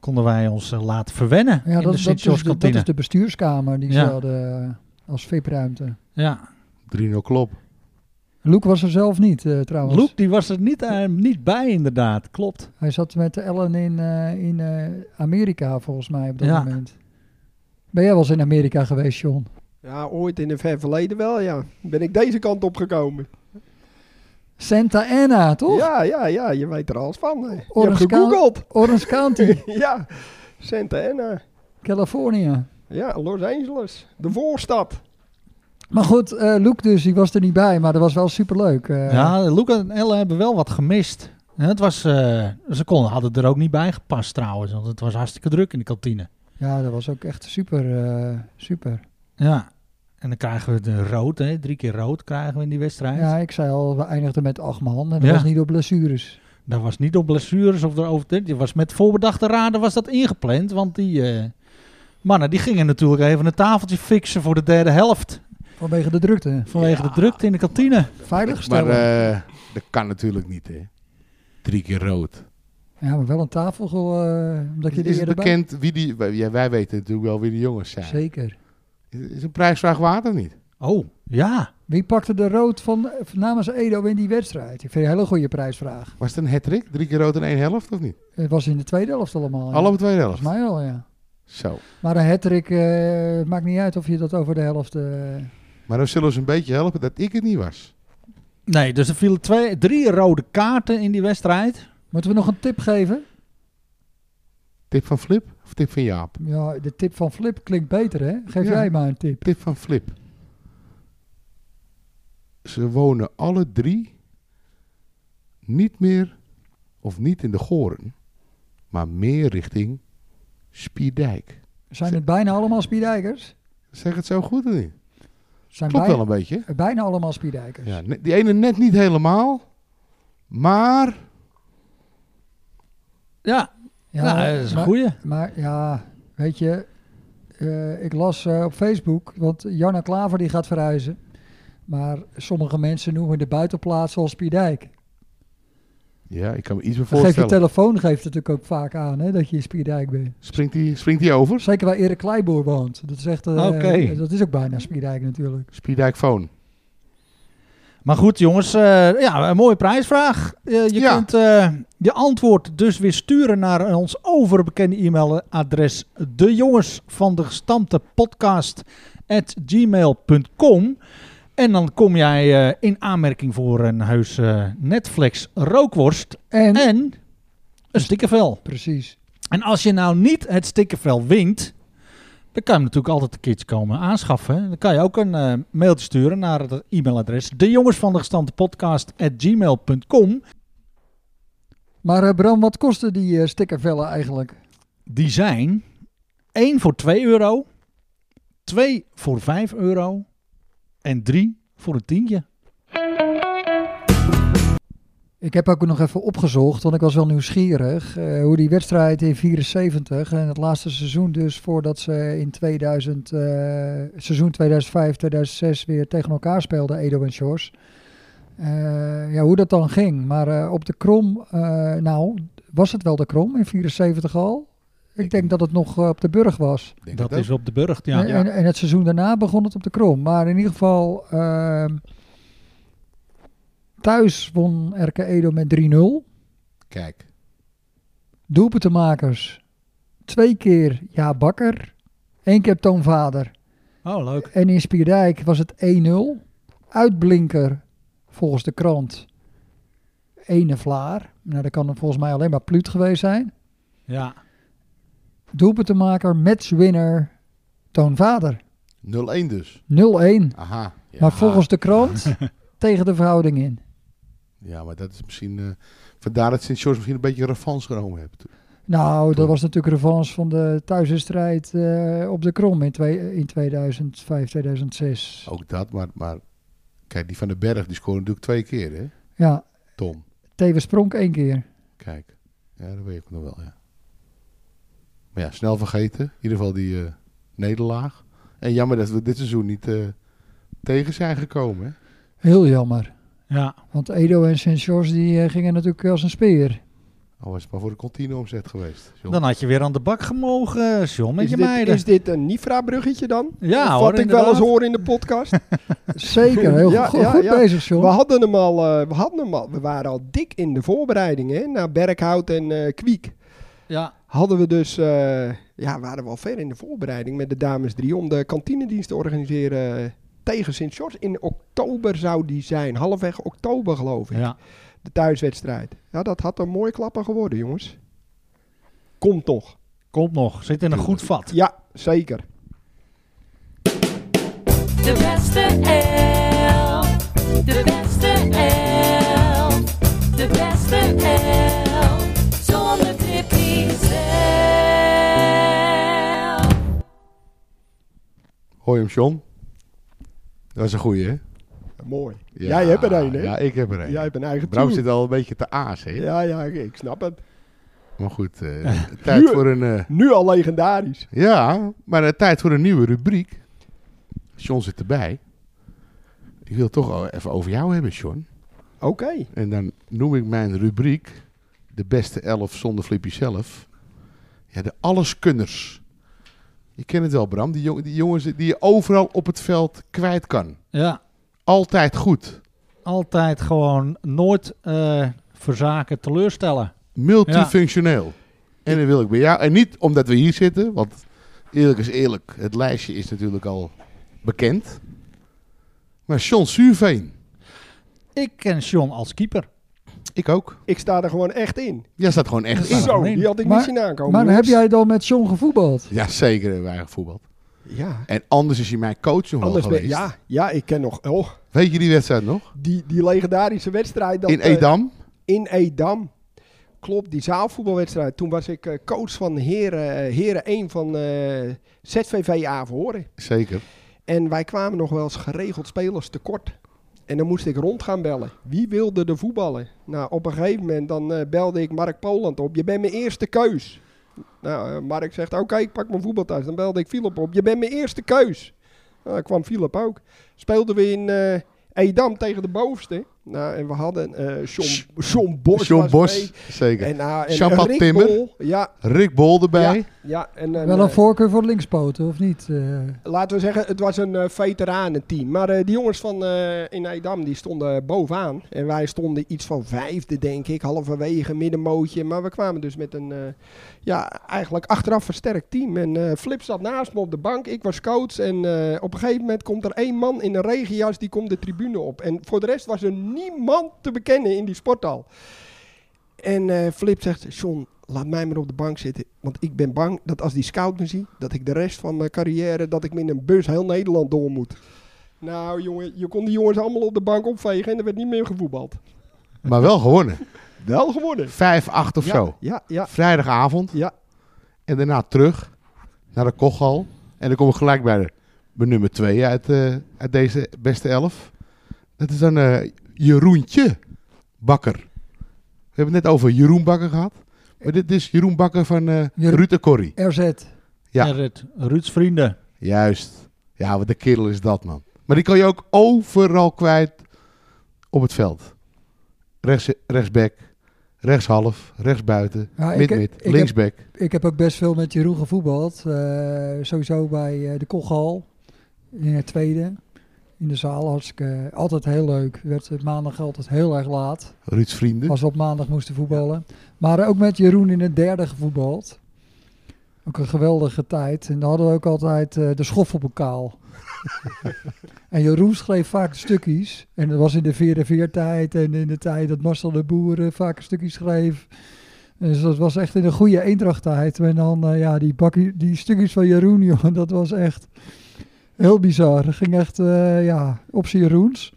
konden wij ons eh, laten verwennen Ja, in dat, de dat, Sint is de, dat is de bestuurskamer die Ja. ze hadden eh, als VIP-ruimte. Ja. 3-0 klop. Loek was er zelf niet eh, trouwens. Loek die was er niet, eh, niet bij inderdaad, klopt. Hij zat met Ellen in, eh, in eh, Amerika volgens mij op dat Ja. moment. Ben jij wel eens in Amerika geweest, John? Ja, ooit in een ver verleden wel, ja. Ben ik deze kant op gekomen. Santa Ana, toch? Ja, ja, ja, je weet er alles van. hè. Je hebt Orange gegoogeld. Orange County, ja, Santa Ana. Californië. Ja, Los Angeles. De voorstad. Maar goed, eh Luke dus, die was er niet bij, maar dat was wel superleuk. eh. ja, Loek en Elle hebben wel wat gemist. En het was, eh, ze konden, hadden er ook niet bij gepast trouwens, want het was hartstikke druk in de kantine. ja, dat was ook echt super, super. Ja, en dan krijgen we de rood, hè? drie keer rood krijgen we in die wedstrijd. Ja, ik zei al, we eindigden met acht man en dat Ja. was niet op blessures. Dat was niet op blessures of erover. Je was met voorbedachte raden was dat ingepland, want die mannen die gingen natuurlijk even een tafeltje fixen voor de derde helft. Vanwege de drukte. Vanwege Ja. de drukte in de kantine. Veilig Maar eh, dat kan natuurlijk niet, hè. Drie keer rood. ja, maar wel een tafel, eh, omdat je er Is het eerder bij... bekend wie die... wij- Ja, wij weten natuurlijk wel wie de jongens zijn. Zeker. Is is een prijsvraag waard of niet? Oh, ja. Wie pakte de rood van, van namens Edo in die wedstrijd? Ik vind het een hele goede prijsvraag. Was het een hat Drie keer rood in één helft of niet? Het was in de tweede helft allemaal. ja. Alle op de tweede helft. Volgens mij wel, ja. Zo. Maar een hattrick eh maakt niet uit of je dat over de helft... eh, Maar dan zullen ze een beetje helpen dat ik het niet was. Nee, dus er vielen twee, drie rode kaarten in die wedstrijd. Moeten we nog een tip geven? Tip van Flip of tip van Jaap? Ja, de tip van Flip klinkt beter, hè? Geef Ja. jij maar een tip. Tip van Flip. Ze wonen alle drie niet meer of niet in de Goren, maar meer richting Spierdijk. Zijn het bijna allemaal Spiedijkers? Zeg het zo goed of niet? Zijn Klopt bij- wel een beetje. bijna allemaal Spiedijkers. Ja, die ene net niet helemaal, maar Ja, ja, dat is een maar, goeie. Maar ja, weet je, eh, ik las eh, op Facebook, want Janne Klaver die gaat verhuizen. Maar sommige mensen noemen de buitenplaats al Spierdijk. Ja, ik kan me iets meer geeft je voorstellen. telefoon geeft het natuurlijk ook vaak aan hè, dat je in Spierdijk bent. Springt die, springt die over? Zeker waar Erik Kleiboer woont. Dat is echt, eh, Oké. dat is ook bijna Spierdijk natuurlijk. Spierdijk phone. Maar goed, jongens, eh, ja, een mooie prijsvraag. Eh, je Ja. kunt eh, je antwoord dus weer sturen naar ons overbekende e-mailadres de jongens van de gestampte podcast at gmail.com. En dan kom jij eh, in aanmerking voor een heus eh, Netflix rookworst En, en een stickervel. precies. En als je nou niet het stickervel wint, dan kan je hem natuurlijk altijd een keertje komen aanschaffen. hè. Dan kan je ook een eh, mailtje sturen naar het e-mailadres de de gmail.com. Maar Bram, wat kosten die stickervellen eigenlijk? Die zijn 1 voor 2 euro, 2 voor 5 euro en 3 voor een tientje. Ik heb ook nog even opgezocht, want ik was wel nieuwsgierig eh, hoe die wedstrijd in 74 en het laatste seizoen dus voordat ze in 2000, eh, seizoen 2005-2006 weer tegen elkaar speelden, Edo en Sjors. Eh, ja, hoe dat dan ging. Maar op de Krom, nou, was het wel de Krom in 74 al? Ik denk dat het nog eh, op de Burg was. Dat is op de burcht, ja. En, en, en het seizoen daarna begon het op de Krom. Maar in ieder geval, ehm, thuis won RK Edo met 3-0. ook. Kijk, Doelpuntenmakers. Twee keer Ja Bakker. Eén keer Toon Vader. Oh, leuk. En in Spierdijk was het 1-0. Uitblinker, volgens de krant, ene Vlaar. Nou, dat kan volgens mij alleen maar Pluut geweest zijn. Ja, Doelpuntenmaker, matchwinner, Toon Vader. 0-1 dus. 0-1. Aha. Ja. Maar volgens de krant tegen de verhouding in. Ja, maar dat is misschien... eh, vandaar dat Sint-George misschien een beetje revanche genomen heeft. Nou, dat was natuurlijk revanche van de thuiswedstrijd eh op de Krom in, twee, in 2005, 2006. Ook dat, maar, maar... Kijk, die van den Berg, die scoorde natuurlijk twee keer, hè? Ja, Tom. Tevens Pronk één keer. Kijk. Ja, dat weet ik nog wel, ja. Maar ja, snel vergeten. In ieder geval die eh, nederlaag. En jammer dat we dit seizoen niet eh, tegen zijn gekomen, hè? Heel jammer. ja. Want Edo en St. George die eh, gingen natuurlijk als een speer. Al was het maar voor de continu omzet geweest. John. Dan had je weer aan de bak gemogen, John, met is, je dit, meiden. is dit een Nifra-bruggetje dan? Ja, hoor, Wat ik wel eens hoor in de podcast. Zeker, heel Ja, goed, ja, goed ja. bezig, John. we, hadden hem al, eh, we hadden hem al. We waren al dik in de voorbereiding, hè? Naar Berkhout en eh Kwiek. Ja, Hadden we dus, eh, ja, waren we al ver in de voorbereiding met de dames drie om de kantinedienst te organiseren tegen Sint George. In oktober zou die zijn, halfweg oktober geloof ik. ja. De thuiswedstrijd. Ja, dat had een mooi klapper geworden, jongens. Komt nog. Komt nog. Zit in een goed vat. Ja, zeker. De beste elf. De beste elf. De beste elf. Hoor je hem, John? Dat was een goeie, hè? Mooi. Jij hebt er een, hè? Ja, ik heb er een. Jij hebt een eigen Bram tour. zit al een beetje te aas, hè? Ja, ja, ik- snap het. Maar goed, eh, tijd Nu- voor een... eh, Nu al legendarisch. ja, maar eh, tijd voor een nieuwe rubriek. John zit erbij. Ik wil het toch al even over jou hebben, John. Oké. En dan noem ik mijn rubriek... De beste elf zonder Flippy zelf. Ja, de alleskunners. Je kent het wel, Bram. Die, jong- die jongens die je overal op het veld kwijt kan. Ja, Altijd goed. altijd gewoon nooit eh, verzaken, teleurstellen. Multifunctioneel. En dan wil ik bij jou... En niet omdat we hier zitten, want eerlijk is eerlijk. Het lijstje is natuurlijk al bekend. Maar John Zuurveen. Ik ken John als keeper. Ik ook. Ik sta er gewoon echt in. Jij staat gewoon echt in. Zo, die had ik Maar- niet zien aankomen. maar heb jij dan met John gevoetbald? Ja, zeker hebben wij gevoetbald. Ja. En anders is hij mijn coach nog wel Anders ben, geweest. ja, ja, ik ken nog... Oh, Weet je die wedstrijd nog? die, die legendarische wedstrijd. Dat, in eh, Edam. in Edam. Klopt, die zaalvoetbalwedstrijd. Toen was ik eh, coach van Heren, eh, Heren 1 van eh, ZVV Averhoorn. Zeker. En wij kwamen nog wel eens geregeld spelers tekort. En dan moest ik rond gaan bellen. Wie wilde er voetballen? Nou, op een gegeven moment dan eh, belde ik Mark Poland op. Je bent mijn eerste keus. Nou, eh, Mark zegt, oké, ik pak mijn voetbalthuis. Dan belde ik Philip op. Je bent mijn eerste keus. Nou, dan kwam Philip ook. Speelden we in eh, Edam tegen de bovenste. Nou, en we hadden John, John Bos John was Bos. Zeker. En, nou, en Rick. Bol. Ja, Rick Bol erbij. ja, Ja, en, en, Wel een eh, voorkeur voor linkspoten, of niet? Eh, laten we zeggen, het was een eh, veteranenteam. Maar die jongens van in Eidam die stonden bovenaan. En wij stonden iets van vijfde, denk ik. Halverwege, middenmootje. Maar we kwamen dus met een, ja, eigenlijk achteraf versterkt team. En Flip zat naast me op de bank. Ik was coach. En op een gegeven moment komt er één man in een regenjas. Die komt de tribune op. En voor de rest was er niemand te bekennen in die sporthal. En eh, Flip zegt, John, laat mij maar op de bank zitten. Want ik ben bang dat als die scout me ziet, dat ik de rest van mijn carrière, dat ik me in een bus heel Nederland door moet. Nou jongen, je kon die jongens allemaal op de bank opvegen en er werd niet meer gevoetbald. Maar wel gewonnen. 5-8 Wel gewonnen. of ja, zo. Ja, ja, Vrijdagavond. ja. En daarna terug naar de Kochal. En dan kom ik gelijk bij, de, bij nummer 2 uit, eh, uit deze beste elf. Dat is dan eh, Jeroentje Bakker. We hebben het net over Jeroen Bakker gehad. Maar dit is Jeroen Bakker van eh Jeroen- Ruud en Corrie. RZ. Ja. Ruud, Ruud's vrienden. Juist. Ja, wat de kerel is dat, man. Maar die kan je ook overal kwijt op het veld. Rechts, rechtsback, rechtshalf, rechtsbuiten, Ja, mid-mid, heb- ik, heb, linksback. ik heb ook best veel met Jeroen gevoetbald. Eh, sowieso bij eh, de Kochal. In het tweede. In de zaal. Hartstikke, altijd heel leuk. Werd het maandag altijd heel erg laat. Ruud's vrienden. Als we op maandag moesten voetballen. Maar ook met Jeroen in het derde gevoetbald. Ook een geweldige tijd. En dan hadden we ook altijd eh, de schoffelbokaal. en Jeroen schreef vaak stukjes. En dat was in de 4 tijd en in de tijd dat Marcel de Boer eh, vaak stukjes schreef. Dus dat was echt in een goede eendrachttijd. En dan, eh, ja, die, bakkie, die stukjes van Jeroen, jongen, dat was echt heel bizar. Dat ging echt, eh, ja, op Jeroens.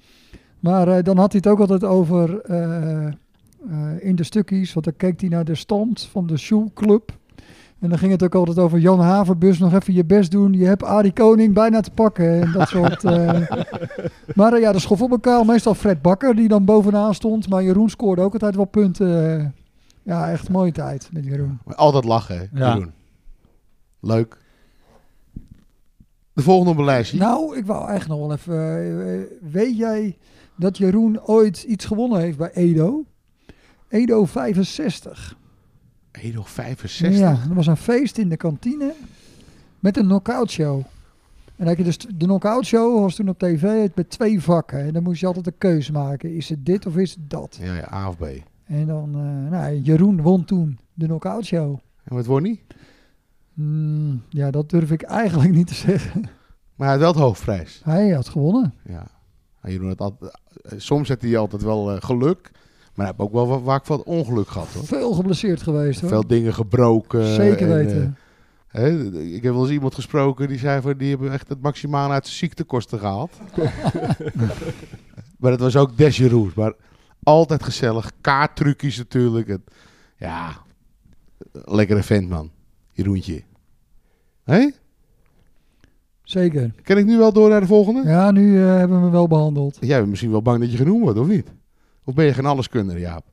Maar eh, dan had hij het ook altijd over eh, eh, in de stukjes, want dan keek hij naar de stand van de Sjoelclub. En dan ging het ook altijd over Jan Haverbus, nog even je best doen. Je hebt Arie Koning bijna te pakken en dat soort... eh. Maar ja, de schoffelbokaal, meestal Fred Bakker die dan bovenaan stond. Maar Jeroen scoorde ook altijd wel punten. Ja, echt een mooie tijd met Jeroen. Altijd lachen, hè, Ja. Jeroen. Leuk. De volgende op lijstje. Nou, ik wou eigenlijk nog wel even... eh, eh, weet jij dat Jeroen ooit iets gewonnen heeft bij Edo? Edo 65. Edo 65. Ja, er was een feest in de kantine met een knockout show. En dan had je dus de knockout show was toen op tv met twee vakken. En dan moest je altijd een keuze maken. Is het dit of is het dat? Ja, ja, A of B. En dan, eh, nou, Jeroen won toen de knockout show. En wat won hij? Hmm, ja, dat durf ik eigenlijk niet te zeggen. Maar hij had wel het hoofdprijs. Hij had gewonnen. Ja. Nou, Jeroen had altijd, eh, soms had hij altijd wel eh, geluk. Maar hij heeft ook wel vaak wat ongeluk gehad, hoor. Veel geblesseerd geweest hoor. Veel dingen gebroken. Zeker en, weten. eh, ik heb wel eens iemand gesproken die zei van die hebben echt het maximale uit ziektekosten gehaald. maar het was ook des Jeroens. Maar altijd gezellig. Kaarttrucjes natuurlijk. Het, ja, lekkere vent man. Jeroentje. Hé? Zeker. Ken ik nu wel door naar de volgende? Ja, nu eh, hebben we me wel behandeld. Jij bent misschien wel bang dat je genoemd wordt, of niet? Of ben je geen alleskunner, Jaap?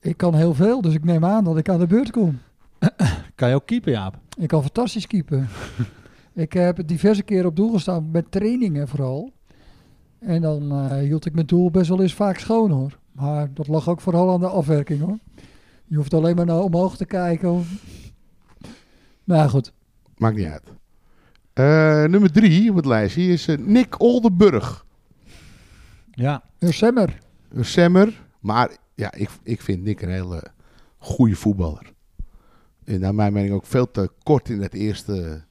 Ik kan heel veel, dus ik neem aan dat ik aan de beurt kom. Kan je ook keeper, Jaap? Ik kan fantastisch keepen. ik heb diverse keren op doel gestaan, met trainingen vooral. En dan eh, hield ik mijn doel best wel eens vaak schoon hoor. Maar dat lag ook vooral aan de afwerking hoor. Je hoeft alleen maar naar omhoog te kijken. Nou goed, Maakt niet uit. Eh, nummer drie op het lijstje is eh, Nick Oldenburg. Ja. een Semmer. Een Semmer. Maar ja, ik, ik vind Nick een hele goede voetballer. En naar mijn mening ook veel te kort in het eerste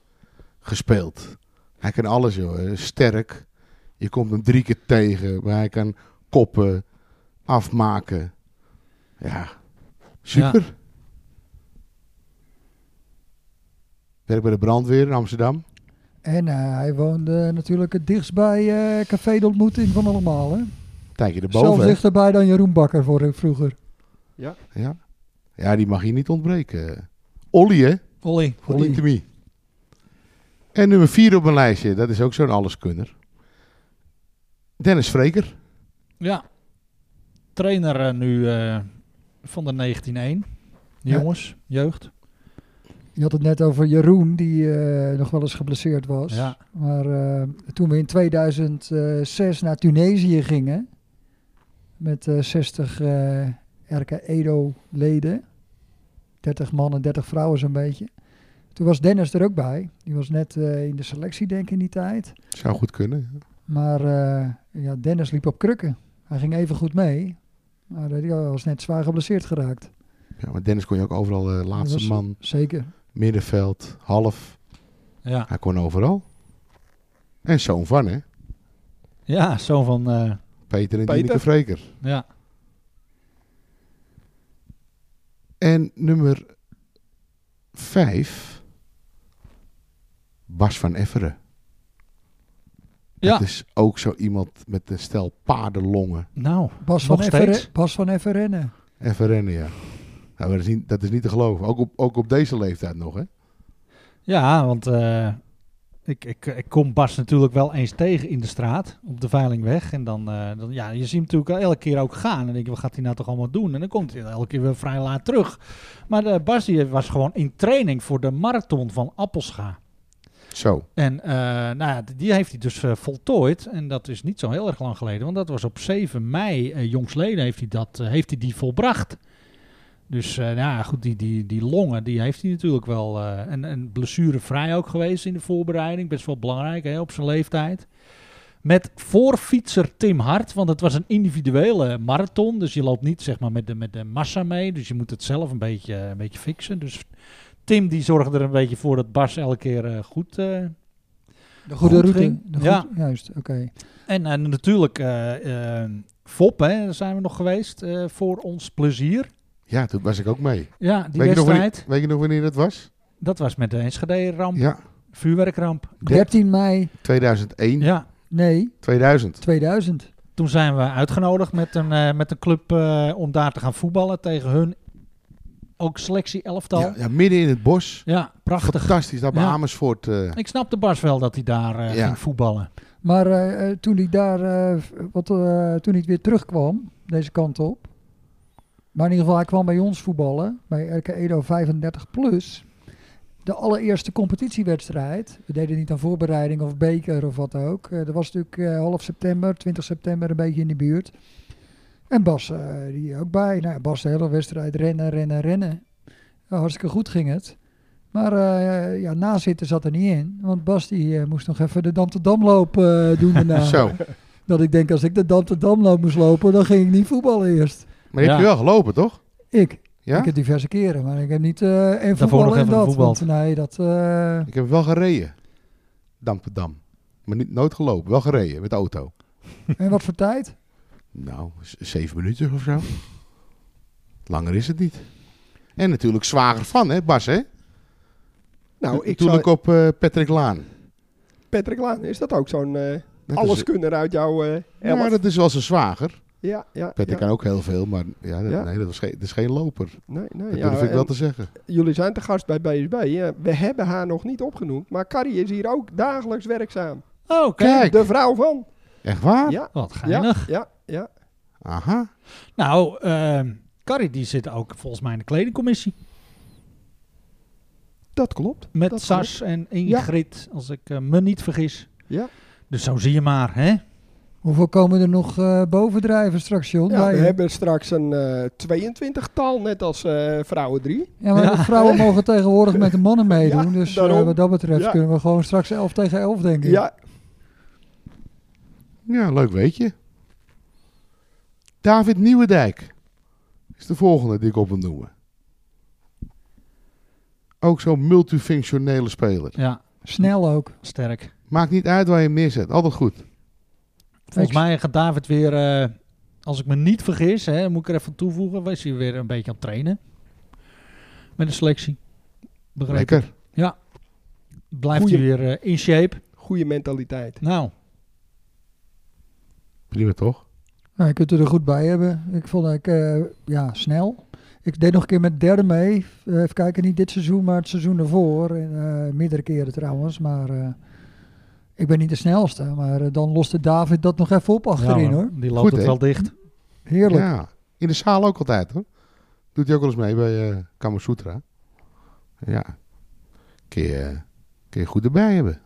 gespeeld. Hij kan alles, joh. Sterk. Je komt hem drie keer tegen. Maar hij kan koppen, afmaken. Ja, super. Werkt bij de brandweer in Amsterdam. En eh, hij woonde natuurlijk het dichtst bij eh, Café de Ontmoeting van allemaal. Hè? Tijdje Zelfs erboven. hè? dichterbij dan Jeroen Bakker voor, vroeger. Ja. ja, die mag hier niet ontbreken. Olly, hè? Olly. Olly. En nummer vier op mijn lijstje, dat is ook zo'n alleskunner. Dennis Vreker. Ja. Trainer eh, nu eh, van de 1901. Ja. Jongens, jeugd. Je had het net over Jeroen, die eh, nog wel eens geblesseerd was. Ja. Maar eh, toen we in 2006 naar Tunesië gingen, met eh 60 eh RK Edo-leden, 30 mannen, 30 vrouwen zo'n beetje. Toen was Dennis er ook bij. Die was net eh, in de selectie, denk ik, in die tijd. Zou goed kunnen. Maar eh, ja, Dennis liep op krukken. Hij ging even goed mee. Maar die was net zwaar geblesseerd geraakt. Ja, maar Dennis kon je ook overal eh, laatste man, Zeker. Middenveld, half. Ja, Hij kon overal. En zoon van, hè? ja zo van... eh, Peter en Peter. Dineke Vreker. ja. En nummer vijf, Bas van Efferen. Ja. Dat is ook zo iemand met een stel paardenlongen. Nou, Bas van, re- Bas van. Even rennen, ja. Nou, dat, is niet, dat is niet te geloven. Ook op, ook op deze leeftijd nog, hè? Ja, want eh, ik, ik, ik kom Bas natuurlijk wel eens tegen in de straat op de Veilingweg. En dan, eh, dan ja, je ziet hem natuurlijk elke keer ook gaan. En dan denk je, wat gaat hij nou toch allemaal doen? En dan komt hij elke keer weer vrij laat terug. Maar eh, Bas die was gewoon in training voor de marathon van Appelscha. Zo. En nou ja, die heeft hij dus voltooid. En dat is niet zo heel erg lang geleden. Want dat was op 7 mei, eh jongsleden, heeft hij, dat, heeft hij die volbracht. Dus eh, nou ja, goed, die, die, die longen, die heeft hij natuurlijk wel. eh, en, en blessurevrij ook geweest in de voorbereiding. Best wel belangrijk hè, op zijn leeftijd. Met voorfietser Tim Hart, want het was een individuele marathon. Dus je loopt niet zeg maar, met, de, met de massa mee. Dus je moet het zelf een beetje, een beetje fixen. Dus Tim die zorgde er een beetje voor dat Bas elke keer eh, goed... De goede Goed routing. ging. De goed, Ja. Juist, oké. En eh, natuurlijk Fop, hè, daar zijn we nog geweest voor ons plezier. Ja, toen was ik ook mee. Ja, die weet, je nog wanneer, wedstrijd, weet je nog wanneer dat was? dat was met de Enschede-ramp, Ja, vuurwerkramp. 13 mei, 2001, Ja, nee, 2000. 2000. toen zijn we uitgenodigd met een, eh, met een club eh, om daar te gaan voetballen tegen hun ook selectie elftal. Ja, Ja, ja, midden in het bos. prachtig. Fantastisch, daar bij Ja. Amersfoort. eh, Ik snapte Bas wel dat hij daar Ja. ging voetballen. Maar toen hij daar, eh, wat, eh, toen hij weer terugkwam, deze kant op. Maar in ieder geval, hij kwam bij ons voetballen, bij RK Edo 35 plus. De allereerste competitiewedstrijd. We deden niet aan voorbereiding of beker of wat ook. Eh, dat was natuurlijk eh, half september, 20 september, een beetje in de buurt. En Bas, eh, die ook bij. Nou, Bas de hele wedstrijd rennen, rennen, rennen. Ja, hartstikke goed ging het. Maar eh ja, nazitten zat er niet in. Want Bas die moest nog even de Dam te Damloop eh doen daarna. Zo. Dat ik denk, als ik de Dam te Damloop moest lopen, dan ging ik niet voetballen eerst. Maar je hebt je wel gelopen, toch? Ik. Ja? Ik heb diverse keren, maar ik heb niet eh en nog voetballen en even dat. Want nee, dat... eh, Ik heb wel gereden. Dam te dam. Maar niet, nooit gelopen. Wel gereden met de auto. en wat voor tijd? Nou, zeven minuten of zo. Langer is het niet. En natuurlijk zwager van, hè, Bas, hè? Nou, ik Natuurlijk zou... op eh, Patrick Laan. Patrick Laan, is dat ook zo'n eh Dat alles is, kunnen uit jouw eh Ja, dat is wel zijn zwager. Ja, ja. Patrick ja. kan ook heel veel, maar ja, dat, Ja. nee, dat, is geen, dat is geen loper. Nee, nee. Dat ja, durf ik wel te zeggen. Jullie zijn te gast bij BSB. Ja, we hebben haar nog niet opgenoemd, maar Carrie is hier ook dagelijks werkzaam. Oh, kijk. Kijk, De vrouw van. echt waar? Ja, Wat geinig. ja, ja. Aha. Nou, ehm Carrie die zit ook volgens mij in de kledingcommissie. Dat klopt. Met Dat Sas en Ingrid, als ik eh, me niet vergis. Ja. Dus zo zie je maar, hè? Hoeveel komen er nog eh, bovendrijven straks, John? Ja, we je? hebben straks een eh 22-tal, net als eh, vrouwen 3. Ja, maar Ja. de vrouwen mogen tegenwoordig met de mannen meedoen. Ja, dus wat dat betreft Ja. kunnen we gewoon straks 11 tegen 11, denk ik. Ja, Ja, leuk weet je. David Nieuwendijk is de volgende die ik op wil noemen. Ook zo'n multifunctionele speler. Ja, Snel ook. sterk. Maakt niet uit waar je hem neerzet. Altijd goed. Volgens mij gaat David weer, eh, als ik me niet vergis, hè, moet ik er even toevoegen, was hij weer een beetje aan het trainen. Met de selectie. Begreep ik. Lekker. Blijft Goeie- hij weer eh, in shape. goede mentaliteit. Nou, Prima toch? Nou, je kunt er goed bij hebben. Ik vond ik eh, ja, snel. Ik deed nog een keer met derde mee. Even kijken, niet dit seizoen, maar het seizoen ervoor. En, eh, meerdere keren trouwens. Maar eh, ik ben niet de snelste. Maar eh, dan loste David dat nog even op achterin ja, hoor. die loopt Goed, het wel dicht. Heerlijk. Ja. In de zaal ook altijd hoor. Doet hij ook wel eens mee bij eh Kamasutra. Ja. Kun je, eh, kun je goed erbij hebben.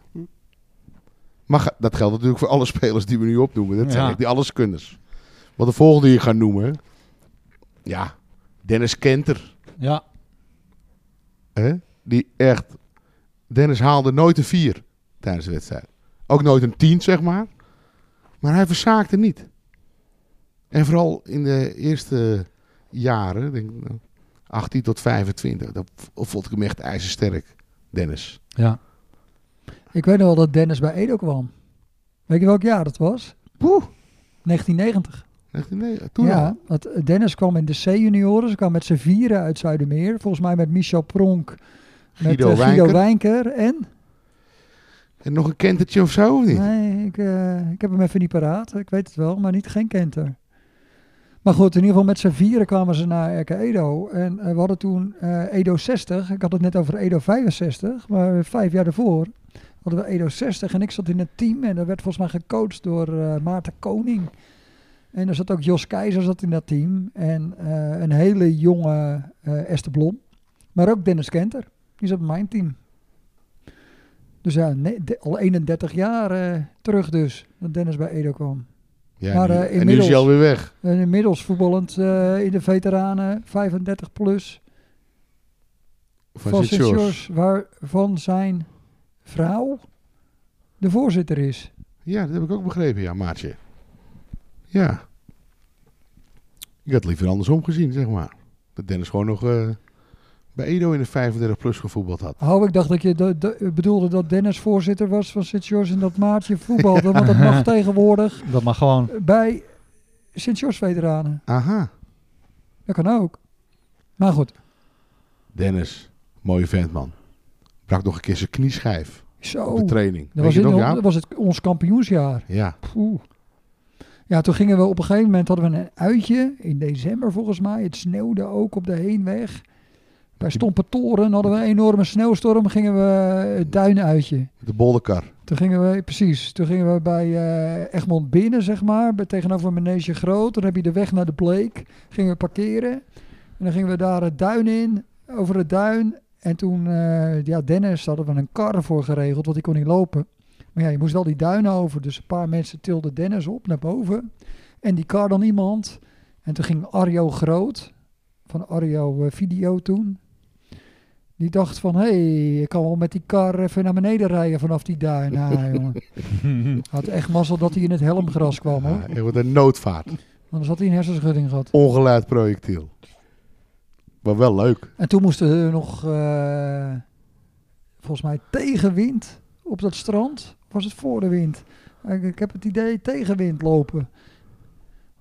Maar dat geldt natuurlijk voor alle spelers die we nu opnoemen. Dat zijn Ja. echt die alleskunners. Want de volgende die je gaat noemen. Ja. Dennis Kenter. Ja, Hè? Die echt Dennis haalde nooit een 4 tijdens de wedstrijd. Ook nooit een 10, zeg maar. Maar hij verzaakte niet. En vooral in de eerste jaren, denk ik, nou, 18 tot 25, dat vond ik hem echt ijzersterk, Dennis. Ja. Ik weet nog wel dat Dennis bij Edo kwam. Weet je welk jaar dat was? Poeh, 1990. 19, toen ja, want Dennis kwam in de C-junioren. Ze kwam met z'n vieren uit Zuidermeer. Volgens mij met Michel Pronk, met Guido Guido Wijnker. Wijnker en... En nog een kentertje of zo, of niet? Nee, ik, eh, ik heb hem even niet paraat. Ik weet het wel, maar niet geen kenter. Maar goed, in ieder geval met z'n vieren kwamen ze naar RK Edo. En eh, we hadden toen eh, Edo 60. Ik had het net over Edo 65. Maar vijf jaar daarvoor hadden we Edo 60. En ik zat in het team. En dat werd volgens mij gecoacht door Maarten Koning. En er zat ook Jos Keizer zat in dat team. En een hele jonge Esther Blom. Maar ook Dennis Kenter. Die zat in mijn team. Dus ja, nee, de- al 31 jaar eh, terug dus, dat Dennis bij Edo kwam. Ja, Maar, nu- eh, en nu is hij alweer weg. En inmiddels voetballend eh, in de veteranen, 35 plus, Van van Sint-George. Waarvan zijn vrouw de voorzitter is. Ja, dat heb ik ook begrepen, ja, maatje. Ja. Ik had liever andersom gezien, zeg maar. Dat Dennis gewoon nog bij Edo in de 35 plus gevoetbald had. Oh, ik dacht dat je de, de- bedoelde dat Dennis voorzitter was van Sint-George en dat Maartje voetbalde. Want dat mag tegenwoordig Dat mag gewoon. bij Sint-George veteranen. Aha. Dat kan ook. Maar goed, Dennis, mooie vent, man. Brak nog een keer zijn knieschijf zo. op de training. Dat Weet was, in, nog, dat was het, ons kampioensjaar. Ja. Poeh. Ja, toen gingen we op een gegeven moment hadden we een uitje in december volgens mij. Het sneeuwde ook op de heenweg. Bij Stompentoren hadden we een enorme sneeuwstorm. Gingen we het duinuitje. De bolderkar. Toen gingen we, precies, toen gingen we bij eh, Egmond binnen, zeg maar. Bij, tegenover Manege Groot. Dan heb je de weg naar de Bleek. Gingen we parkeren. En dan gingen we daar het duin in, over het duin. En toen, eh, ja, Dennis hadden we een kar voor geregeld, want die kon niet lopen. Maar ja, je moest wel die duinen over. Dus een paar mensen tilden Dennis op naar boven. En die kar dan iemand. En toen ging Arjo Groot, van Arjo eh, Video toen. Die dacht van, hé, hey, ik kan wel met die kar even naar beneden rijden vanaf die duin. Nou, jongen. Had echt mazzel dat hij in het helmgras kwam, hoor. Ja, wat een noodvaart. Anders had hij een hersenschudding gehad. Ongeleid projectiel. Maar wel leuk. En toen moesten we nog, eh, volgens mij, tegenwind op dat strand. Was het voor de wind? Ik, ik heb het idee tegenwind lopen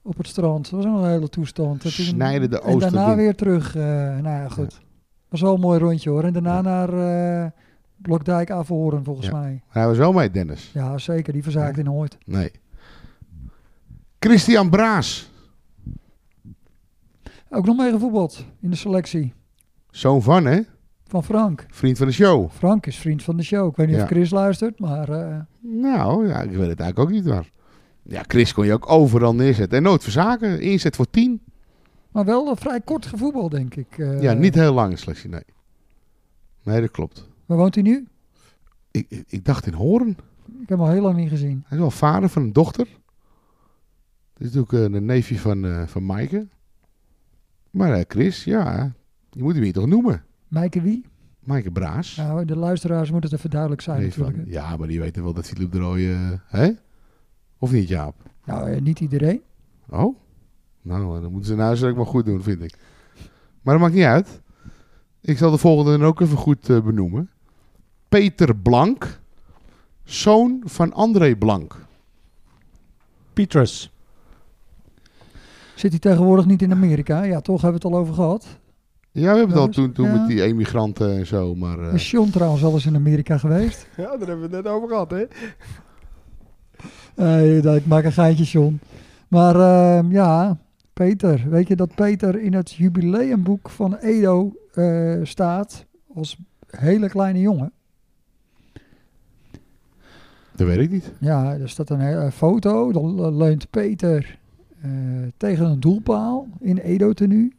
op het strand. Dat was een hele toestand. Snijden de En daarna oostenwind. weer terug. eh, nou ja, goed. Was wel een mooi rondje hoor. En daarna Ja. naar eh Blokdijk Averhoorn volgens Ja. mij. Hij was wel mee, Dennis. Ja, zeker. Die verzaakte nooit. Nee. Christian Braas. Ook nog mee gevoetbald in de selectie Zoon van, hè? van Frank. Vriend van de show. Frank is vriend van de show. Ik weet niet Ja. of Chris luistert, maar eh, Nou, ja, ik weet het eigenlijk ook niet waar. Ja, Chris kon je ook overal neerzetten. En nooit verzaken. Inzet voor 10. Maar wel een vrij kort gevoetbal, denk ik. Eh, ja, niet heel lang in selectie, nee. Nee, dat klopt. Waar woont hij nu? Ik, ik, ik dacht in Hoorn. Ik heb hem al heel lang niet gezien. Hij is wel vader van een dochter. Dat is natuurlijk eh, de neefje van, eh van Maaike. Maar eh, Chris, ja, je moet hem hier toch noemen. Mijke wie? Maaike Braas. Nou, de luisteraars moeten het even duidelijk zijn van- natuurlijk. ja, maar die weten wel dat Philippe de Rooij... eh, hè? Of niet, Jaap? Nou, eh, niet iedereen. Oh? Nou, eh, dan moeten ze nou eens ook maar goed doen, vind ik. Maar dat maakt niet uit. Ik zal de volgende dan ook even goed eh, benoemen. Peter Blank, zoon van André Blank. Petrus. Zit hij tegenwoordig niet in Amerika? Ja, toch hebben we het al over gehad. Ja, we hebben het al Dus, toen, toen ja. met die emigranten en zo, maar... eh, Is John trouwens al eens in Amerika geweest? Ja, daar hebben we het net over gehad, hè? Ik maak een geintje, John. Maar ehm, ja, Peter. Weet je dat Peter in het jubileumboek van Edo eh, staat als hele kleine jongen? dat weet ik niet. Ja, er staat een hele foto. Dan le- leunt Peter eh, tegen een doelpaal in Edo-tenue.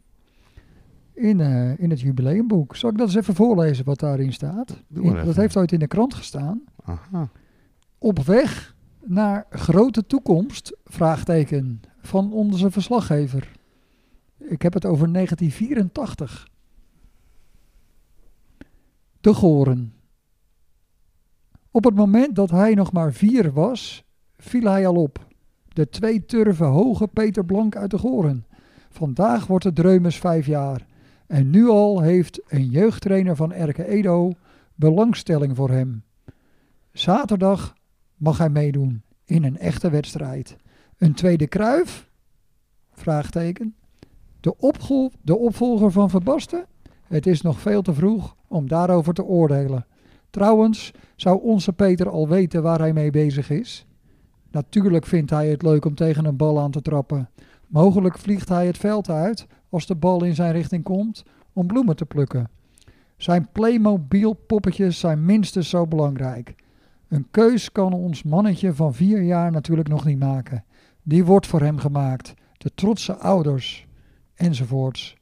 In, eh, in het jubileumboek. Zal ik dat eens even voorlezen wat daarin staat? In- dat heeft ooit in de krant gestaan. Aha. Op weg naar grote toekomst? Vraagteken. Van onze verslaggever. Ik heb het over 1984. De Goren. Op het moment dat hij nog maar vier was, viel hij al op. De twee turven hoge Peter Blank uit de Goren. Vandaag wordt de Dreumes vijf jaar. En nu al heeft een jeugdtrainer van Erke Edo belangstelling voor hem. Zaterdag mag hij meedoen in een echte wedstrijd. Een tweede kruif? Vraagteken. De, de opvolger van Verbasten? Het is nog veel te vroeg om daarover te oordelen. Trouwens, zou onze Peter al weten waar hij mee bezig is? Natuurlijk vindt hij het leuk om tegen een bal aan te trappen. Mogelijk vliegt hij het veld uit als de bal in zijn richting komt om bloemen te plukken. Zijn Playmobil poppetjes zijn minstens zo belangrijk. Een keus kan ons mannetje van vier jaar natuurlijk nog niet maken. Die wordt voor hem gemaakt. De trotse ouders. Enzovoorts.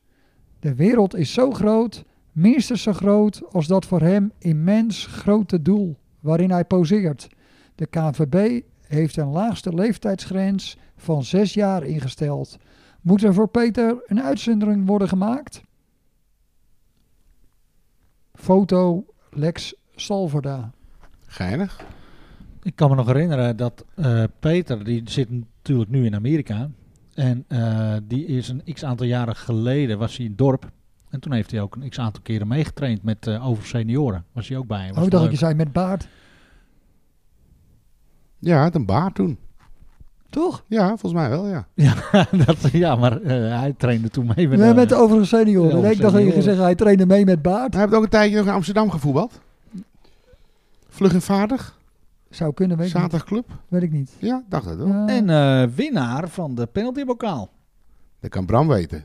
De wereld is zo groot, minstens zo groot als dat voor hem immens grote doel waarin hij poseert. De KNVB heeft een laagste leeftijdsgrens van zes jaar ingesteld. Moet er voor Peter een uitzondering worden gemaakt? Foto Lex Salverda. Geinig. Ik kan me nog herinneren dat eh, Peter, die zit natuurlijk nu in Amerika. En eh, die is een x aantal jaren geleden, was hij in het dorp. En toen heeft hij ook een x aantal keren meegetraind met eh over senioren. Was hij ook bij. Was Oh, dacht leuk. ik je zei met baard. Ja, hij had een baard toen. Toch? Ja, volgens mij wel, ja. Ja, dat, ja maar eh, hij trainde toen mee met, Nee, eh, met de overige senioren. Ja, Nee, ik dacht dat je zeggen hij trainde mee met baard. Hij heeft ook een tijdje nog in Amsterdam gevoetbald. Vlug en vaardig. Zou kunnen, weet ik niet. Zaterdagclub. Weet ik niet. Ja, dacht het wel. Ja. En eh, winnaar van de penaltybokaal. Dat kan Bram weten.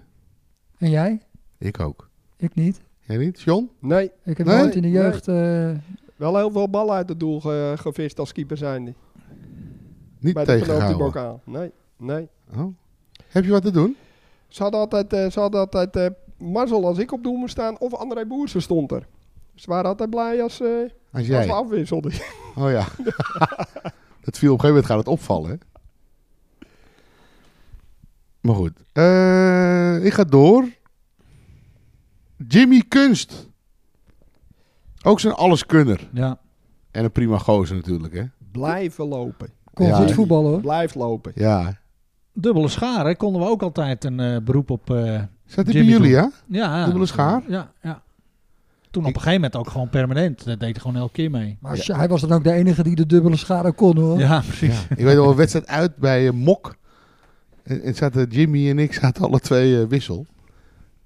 En jij? Ik ook. Ik niet. Jij niet, John? Nee, Ik heb Nee? nooit in de jeugd... eh, wel heel veel ballen uit het doel ge- gevist als keeper zijn die. Niet Bij de tegengehouden. penaltybokaal. Nee, nee. Oh. Heb je wat te doen? Ze hadden altijd, eh, ze hadden altijd eh, mazzel als ik op doel moest staan of André Boersen stond er. Ze waren altijd blij als, eh, Als jij. we afwisselden. Oh ja. dat viel op een gegeven moment gaat het opvallen. Hè? Maar goed. Eh, ik ga door. Jimmy Kunst. Ook zo'n alleskunner. Ja. En een prima gozer natuurlijk, hè? Blijven lopen. kon Ja. goed voetballen hoor. Blijf lopen. Ja. Dubbele scharen konden we ook altijd een eh, beroep op. eh, Zat die bij jullie, ja? ja, Dubbele schaar? Ja, ja. Toen op een gegeven moment ook gewoon permanent. Dat deed hij gewoon elke keer mee. Maar hij was dan ook de enige die de dubbele schade kon hoor. Ja, precies. Ik weet wel een wedstrijd uit bij eh, Mok. En, en zaten Jimmy en ik zaten alle twee eh, wissel.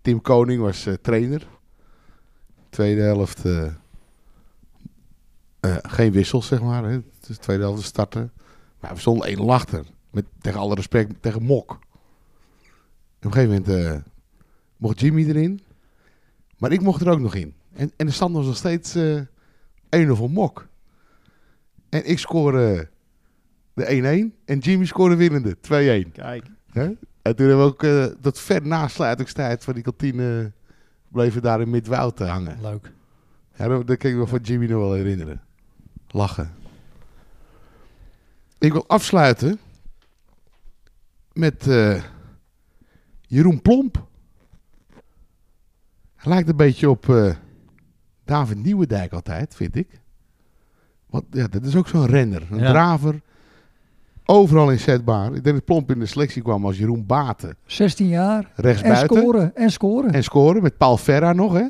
Tim Koning was eh, trainer. Tweede helft eh, eh, geen wissels, zeg maar. Hè. Dus de tweede helft starten. Maar we stonden één achter. Met, tegen alle respect, tegen Mok. En op een gegeven moment eh, mocht Jimmy erin. Maar ik mocht er ook nog in. En, en de stand was nog steeds eh 1-0 voor Mok. En ik scoorde de 1-1 en Jimmy scoorde winnende 2-1. Kijk. En toen hebben we ook eh, tot ver na sluitingstijd van die kantine bleven daar in Midwoud eh, hangen. Leuk. Ja, dat, dat kan ik me van Jimmy nog wel herinneren. Lachen. Ik wil afsluiten met eh, Jeroen Plomp. Hij lijkt een beetje op eh, David Nieuwendijk altijd, vind ik. Want ja, dat is ook zo'n renner, een Ja. draver. Overal inzetbaar. Ik denk dat Plomp in de selectie kwam als Jeroen Baten. 16 jaar. En Rechtsbuiten. scoren. En scoren. En scoren met Paul Ferra nog, hè?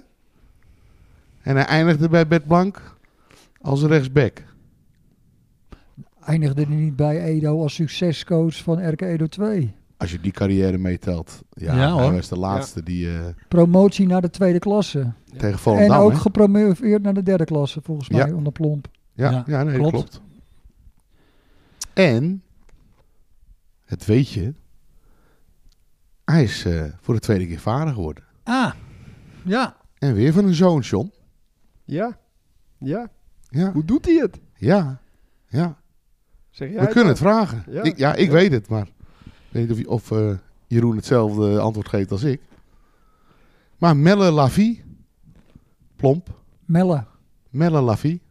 En hij eindigde bij Bert Blank als rechtsback. Eindigde hij niet bij Edo als succescoach van RK Edo 2. Als je die carrière meetelt. Ja, Ja, hij hoor. was de laatste die eh, Promotie naar de tweede klasse. tegen en Volendam... ook hè? gepromoveerd naar de derde klasse volgens mij onder Plomp. Ja, Ja, ja, nee, klopt. klopt. En, het weet je, hij is eh, voor de tweede keer vader geworden. Ah, ja. En weer van een zoon, John. Ja. Ja. Ja, Hoe doet hij het? ja, ja. Zeg jij We kunnen het vragen. Ja. Ik, ja, ik Ja. weet het, maar weet niet of, of eh, Jeroen hetzelfde antwoord geeft als ik. Maar Melle Lavie, plomp, Melle. Melle Lavie.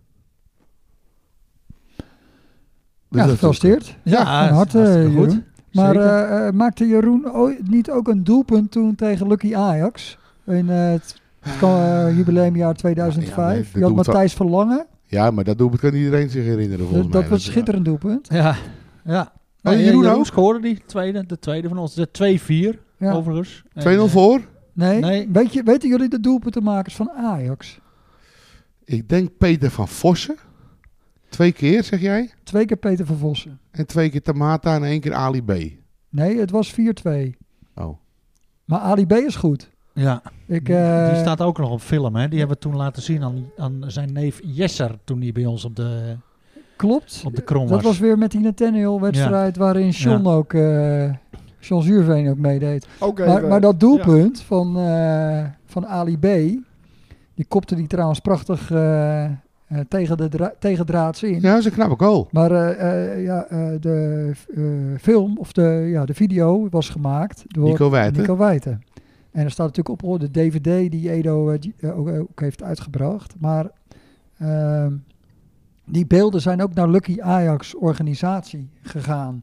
Dus Ja, dat is gefeliciteerd. Ja, van harte Jeroen. Maar eh, eh, maakte Jeroen ooit niet ook een doelpunt toen tegen Lucky Ajax? In eh, het eh, jubileumjaar 2005. Ja, nee, Je had Matthijs Verlangen. Ja, maar dat doelpunt kan iedereen zich herinneren volgens Dat, mij. dat was een schitterend doelpunt. Ja, ja. Oh, Nee, Jeroen Jeroen ook? scoorde die tweede, de tweede van ons. De 2-4 Ja. overigens. En, 2-0 eh, voor. Nee, Nee. Weet je, weten jullie de doelpuntenmakers van Ajax? Ik denk Peter van Vossen. Twee keer, zeg jij? Twee keer Peter van Vossen. En twee keer Tamata en één keer Ali B. Nee, het was 4-2. Oh. Maar Ali B is goed. Ja, Ik, die, eh, die staat ook nog op film. Hè? Die hebben we toen laten zien aan, aan zijn neef Jesser. Toen hij bij ons op de, klopt. op de krom Dat was weer met die Nathaniel-wedstrijd waarin Ja. ook, eh John Zuurveen ook meedeed. Ook Maar, dat doelpunt van, eh, van Ali B, die kopte die trouwens prachtig eh, eh, tegen, de dra tegen draads in. Ja, dat is een knappe goal. Maar eh, eh, ja, eh, de eh, film, of de, ja, de video was gemaakt door Nico Wijten. Nico Wijten. En er staat natuurlijk op de DVD die Edo eh, die, eh, ook, ook heeft uitgebracht. Maar ehm, die beelden zijn ook naar Lucky Ajax organisatie gegaan.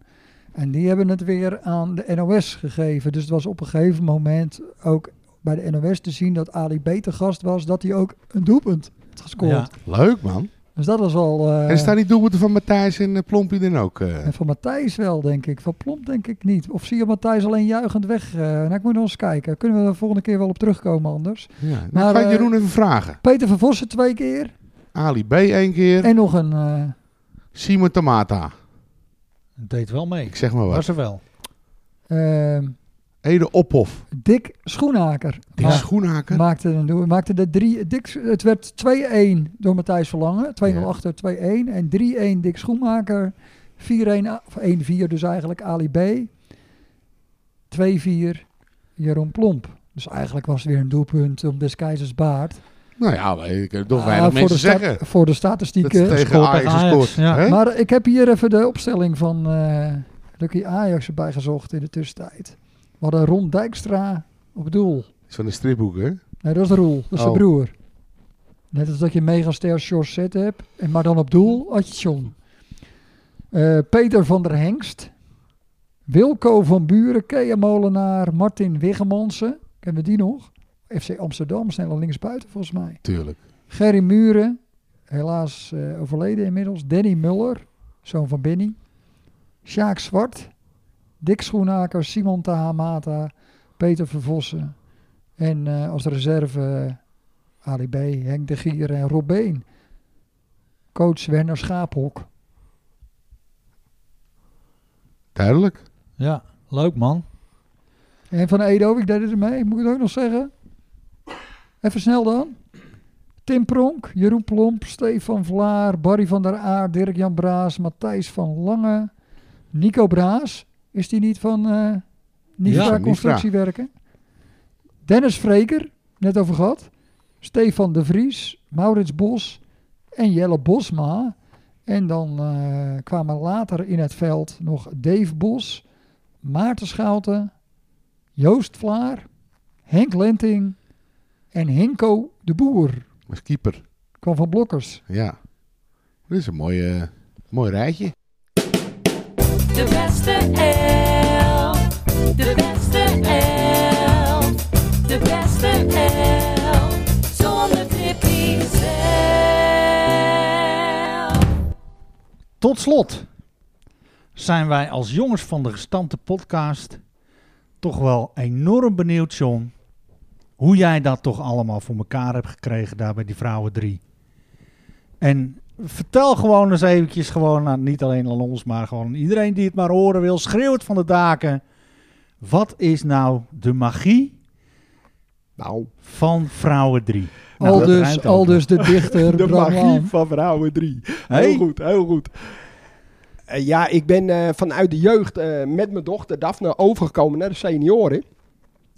En die hebben het weer aan de NOS gegeven. Dus het was op een gegeven moment ook bij de NOS te zien dat Ali beter gast was. Dat hij ook een doelpunt had gescoord. Ja. Leuk, man. Dus dat was al... eh, en staan die doelpunten van Matthijs en uh, Plompie dan ook? eh? en van Matthijs wel, denk ik. Van Plomp denk ik niet. Of zie je Matthijs alleen juichend weg? nou, ik moet nog eens kijken. Kunnen we er volgende keer wel op terugkomen anders? ja. Nou, Maar, ik ga Jeroen even vragen. Peter van Vossen twee keer. Ali B één keer. En nog een... eh, Simon Tamata. Deed wel mee. Ik zeg maar wat. Was er wel. ehm, Ede Ophof. Dick Schoenhaker. Ma- schoenhaker. maakte, een, maakte de drie... Dick, het werd 2-1 door Matthijs Verlangen. 2-0 Ja. achter 2-1. En 3-1 Dick Schoenmaker. 4-1, A- of 1-4 dus eigenlijk Ali B. 2-4 Jeroen Plomp. Dus eigenlijk was het weer een doelpunt om des keizers baard. Nou ja, ik kan toch weinig voor mensen de zeggen. Voor de Dat statistieken. ze tegen Ajax. Ajax, ja. Hè? Maar ik heb hier even de opstelling van eh Lucky Ajax erbij gezocht in de tussentijd. We hadden Ron Dijkstra op doel. Is van de stripboek, hè? Nee, dat is Roel. Dat is zijn Oh. broer. Net als dat je megaster George Zet hebt. En maar dan op doel had je John. Eh, Peter van der Hengst. Wilco van Buren. Kea Molenaar. Martin Wiggemansen. Kennen we die nog? FC Amsterdam. Snelle linksbuiten volgens mij. Tuurlijk. Gerry Muren, helaas eh, overleden inmiddels. Danny Muller, zoon van Benny. Sjaak Zwart, Dick Schoenaker, Simon Tahamata, Peter Vervossen. En eh, als reserve eh, Ali B, Henk de Gier en Rob Been. Coach Werner Schaaphok. Duidelijk. Ja, leuk man. En van Edo, ik deed het ermee, moet ik het ook nog zeggen? Even snel dan. Tim Pronk, Jeroen Plomp, Stefan Vlaar, Barry van der Aar, Dirk-Jan Braas, Matthijs van Lange, Nico Braas. Is die niet van van Constructiewerken? Dennis Vreker, net over gehad. Stefan de Vries, Maurits Bos en Jelle Bosma. En dan eh, kwamen later in het veld nog Dave Bos, Maarten Schouten, Joost Vlaar, Henk Lenting en Hinko de Boer. Als keeper. Kwam van Blokkers. Ja. Dit is een mooi, mooi rijtje. De beste elf. De beste elf. De beste elf. Zonder Tippy zelf. Tot slot zijn wij als jongens van de gestampte podcast toch wel enorm benieuwd, John. Hoe jij dat toch allemaal voor elkaar hebt gekregen daar bij die vrouwen drie. En vertel gewoon eens eventjes, gewoon aan, niet alleen aan ons, maar gewoon aan iedereen die het maar horen wil. Schreeuw het van de daken. Wat is nou de magie Nou, van vrouwen drie? al, Nou, dat dus, rijmt al ook dus de dichter de Bram magie van vrouwen 3. Hey. Heel goed, heel goed. Eh, ja, ik ben eh, vanuit de jeugd eh, met mijn dochter Daphne overgekomen naar de senioren.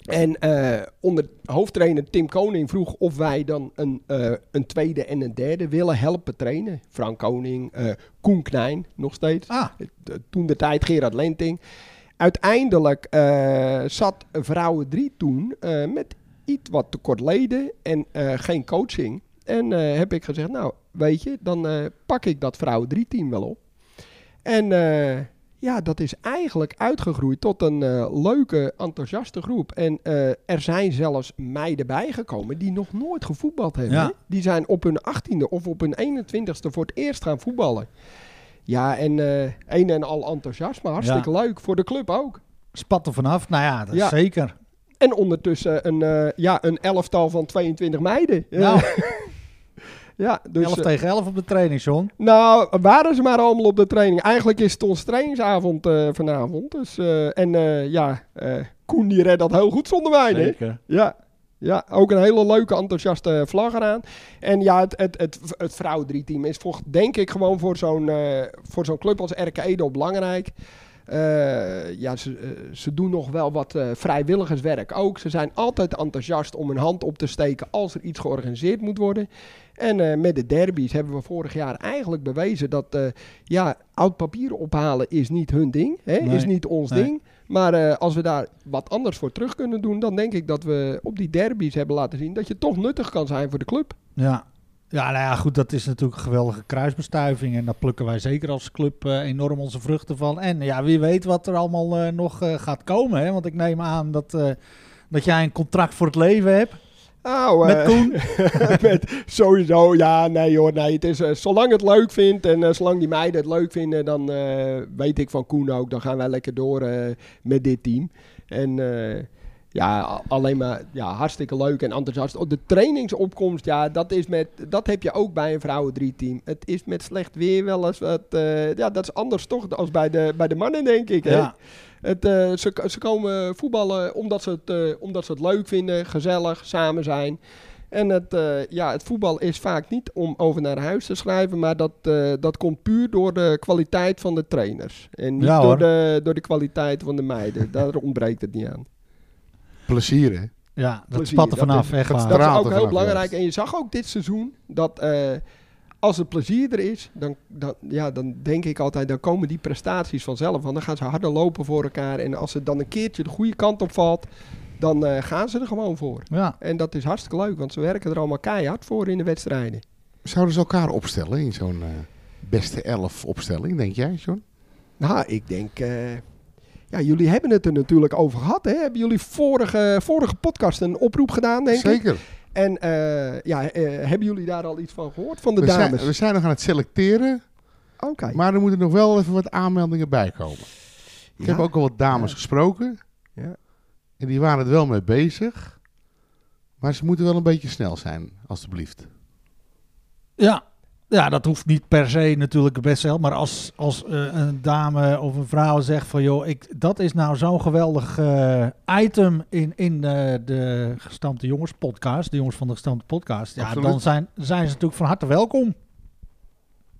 En eh, onder hoofdtrainer Tim Koning vroeg of wij dan een, eh, een tweede en een derde willen helpen trainen. Frank Koning, eh, Koen Knijn nog steeds. Ah, toen de tijd Gerard Lenting. Uiteindelijk zat vrouwen 3 toen met iets wat tekort leden en geen coaching. En heb ik gezegd, nou weet je, dan pak ik dat vrouwen 3 team wel op. En ja, dat is eigenlijk uitgegroeid tot een eh, leuke, enthousiaste groep. En eh, er zijn zelfs meiden bijgekomen die nog nooit gevoetbald hebben. Ja. Die zijn op hun 18e of op hun 21ste voor het eerst gaan voetballen. Ja, en eh een en al enthousiasme, hartstikke leuk. Voor de club ook. Spat er vanaf. Nou ja, dat Ja. zeker. En ondertussen een, ja, een elftal van 22 meiden. Nou, ja, dus, 11 eh, tegen 11 op de training, John. Nou, waren ze maar allemaal op de training. Eigenlijk is het onze trainingsavond eh, vanavond. Dus, eh, en eh, ja, eh, Koen die redt dat heel goed zonder mij. Hè? Zeker. Ja. ja, ook een hele leuke, enthousiaste vlag eraan. En ja, het, het, het, het vrouwen-drieteam is voor, denk ik gewoon voor zo'n eh, voor zo'n club als RK Edo belangrijk. Eh, ja, ze, eh, ze doen nog wel wat eh, vrijwilligerswerk ook. Ze zijn altijd enthousiast om een hand op te steken als er iets georganiseerd moet worden. En met de derbies hebben we vorig jaar eigenlijk bewezen dat ja, oud papier ophalen is niet hun ding. Hè? Nee. Is niet ons Nee. ding. Maar als we daar wat anders voor terug kunnen doen, dan denk ik dat we op die derbies hebben laten zien dat je toch nuttig kan zijn voor de club. Ja. Ja, nou ja, goed, dat is natuurlijk een geweldige kruisbestuiving. En daar plukken wij zeker als club eh, enorm onze vruchten van. En ja, wie weet wat er allemaal eh, nog eh, gaat komen. Hè? Want ik neem aan dat, dat jij een contract voor het leven hebt Nou, met Koen. met sowieso, ja, nee hoor, nee. Het is, zolang het leuk vindt en zolang die meiden het leuk vinden, dan weet ik van Koen ook, dan gaan wij lekker door met dit team. En ja, alleen maar ja, hartstikke leuk en enthousiast. Oh, De trainingsopkomst, ja, dat, is met, dat heb je ook bij een vrouwen 3 team. Het is met slecht weer wel eens wat, eh, ja, dat is anders toch als bij de, bij de mannen, denk ik. Hè? Ja. Het, eh, ze, ze komen voetballen omdat ze, het, eh, omdat ze het leuk vinden, gezellig, samen zijn. En het, ja, het voetbal is vaak niet om over naar huis te schrijven, maar dat, dat komt puur door de kwaliteit van de trainers. En niet Ja, door, de, door de kwaliteit van de meiden. Daar ontbreekt het niet aan. Plezier, hè? Ja, dat Plezier, spat er dat vanaf, is- echt dat. Dat is ook heel belangrijk. juist. En je zag ook dit seizoen dat eh, als het plezier er is, dan, dan, ja, dan denk ik altijd, dan komen die prestaties vanzelf. Want dan gaan ze harder lopen voor elkaar. En als het dan een keertje de goede kant op valt, dan eh, gaan ze er gewoon voor. Ja. En dat is hartstikke leuk, want ze werken er allemaal keihard voor in de wedstrijden. Zouden ze elkaar opstellen in zo'n eh, beste elf opstelling, denk jij, John? Nou, ik denk... ja, jullie hebben het er natuurlijk over gehad. Hè? Hebben jullie vorige, vorige podcast een oproep gedaan, denk ik? Zeker. En eh, ja, eh, hebben jullie daar al iets van gehoord van de We zijn, dames? we zijn nog aan het selecteren, Oké. maar er moeten nog wel even wat aanmeldingen bij komen. Ik heb ook al wat dames Ja. gesproken. Ja. En die waren er wel mee bezig. Maar ze moeten wel een beetje snel zijn, alstublieft. Ja. Ja, dat hoeft niet per se natuurlijk best wel. Maar als, als eh, een dame of een vrouw zegt van... joh, ik, dat is nou zo'n geweldig eh, item in, in eh, de Gestampte Jongens podcast. De Jongens van de Gestampte podcast. Ja, Absoluut. dan zijn, zijn ze natuurlijk van harte welkom.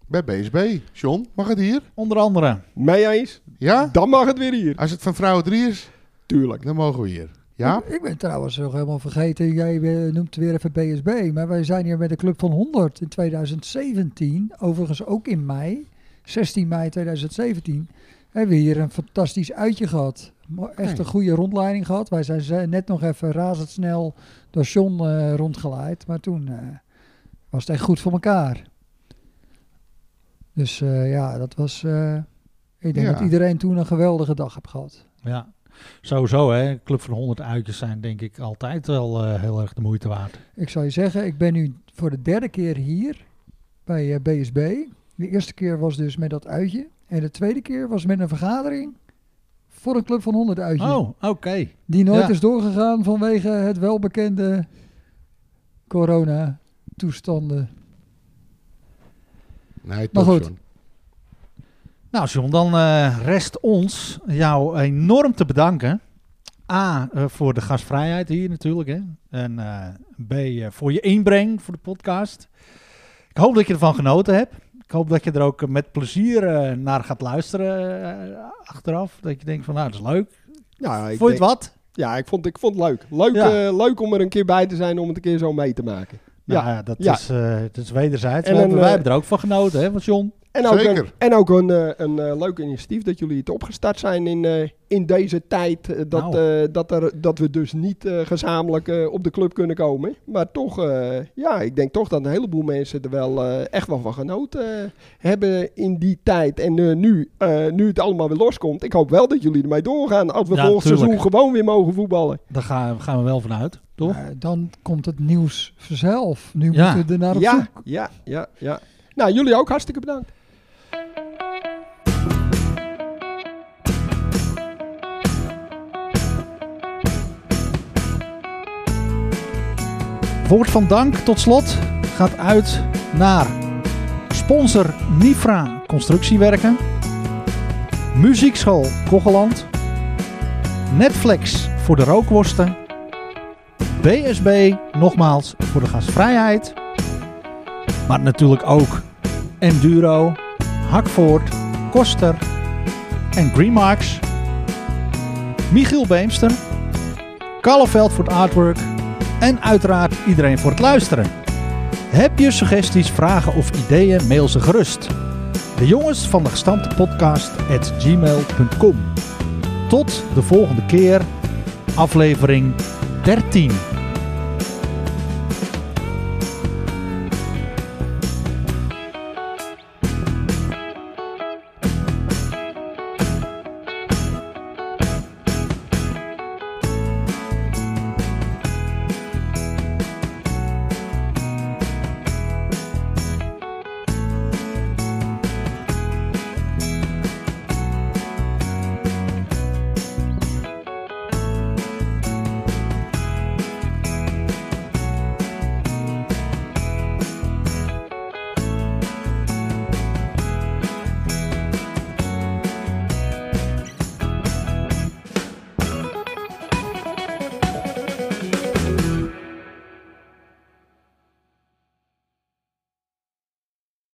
Bij BSB. John, mag het hier? Onder andere. Mee eens? Ja? Dan mag het weer hier. Als het van vrouwen 3 is, Tuurlijk. dan mogen we hier. Ja? Ik, ik ben trouwens nog helemaal vergeten, jij eh, noemt weer even BSB, maar wij zijn hier met de Club van 100 in 2017, overigens ook in mei, 16 mei 2017, hebben we hier een fantastisch uitje gehad. Echt een goede rondleiding gehad. Wij zijn net nog even razendsnel door John eh, rondgeleid, maar toen eh, was het echt goed voor elkaar. Dus eh, ja, dat was... eh, ik denk Ja. dat iedereen toen een geweldige dag heeft gehad. Ja, sowieso hè. Club van 100 uitjes zijn denk ik altijd wel eh, heel erg de moeite waard. Ik zal je zeggen, ik ben nu voor de derde keer hier bij eh, BSB. De eerste keer was dus met dat uitje. En de tweede keer was met een vergadering voor een club van 100 uitje. Oh, oké. Die nooit Ja. is doorgegaan vanwege het welbekende corona-toestanden. Nee, Maar toch, goed. John. Nou John, dan eh, rest ons jou enorm te bedanken. A, eh, voor de gastvrijheid hier natuurlijk. Hè. En eh, B, voor je inbreng voor de podcast. Ik hoop dat je ervan genoten hebt. Ik hoop dat je er ook met plezier naar gaat luisteren achteraf. Dat je denkt van nou, dat is leuk. Ja, Vond je het wat? Ja, ik vond, ik vond het leuk. Leuk, Ja. leuk om er een keer bij te zijn, om het een keer zo mee te maken. Nou Ja. ja, dat. Is, dat is wederzijds. En wij, hebben, een, wij hebben er ook van genoten, hè, van John. En ook, een, en ook een, eh, een eh, leuk initiatief dat jullie het opgestart zijn in, eh, in deze tijd. dat, Nou. eh, dat, er, dat we dus niet eh, gezamenlijk eh, op de club kunnen komen. Maar toch, eh, ja, ik denk toch dat een heleboel mensen er wel eh, echt wel van genoten eh, hebben in die tijd. En eh, nu, eh, nu het allemaal weer loskomt, ik hoop wel dat jullie ermee doorgaan. Als we Ja, volgend tuurlijk. seizoen gewoon weer mogen voetballen. Daar gaan, gaan we wel vanuit, toch? Eh, dan komt het nieuws vanzelf. Nu Ja. moeten we er naar op Ja, zoek. ja, ja, ja. Nou, jullie ook hartstikke bedankt. Woord van dank tot slot gaat uit naar sponsor Nifra Constructiewerken, Muziekschool Kogeland, Netflix voor de rookworsten, BSB nogmaals voor de gastvrijheid, maar natuurlijk ook Enduro, Hakvoort, Koster en Greenmarks, Michiel Beemster, Kalleveld voor het artwork en uiteraard iedereen voor het luisteren. Heb je suggesties, vragen of ideeën, mail ze gerust. De jongens van de gestampte podcast at gmail.com. Tot de volgende keer, aflevering 13.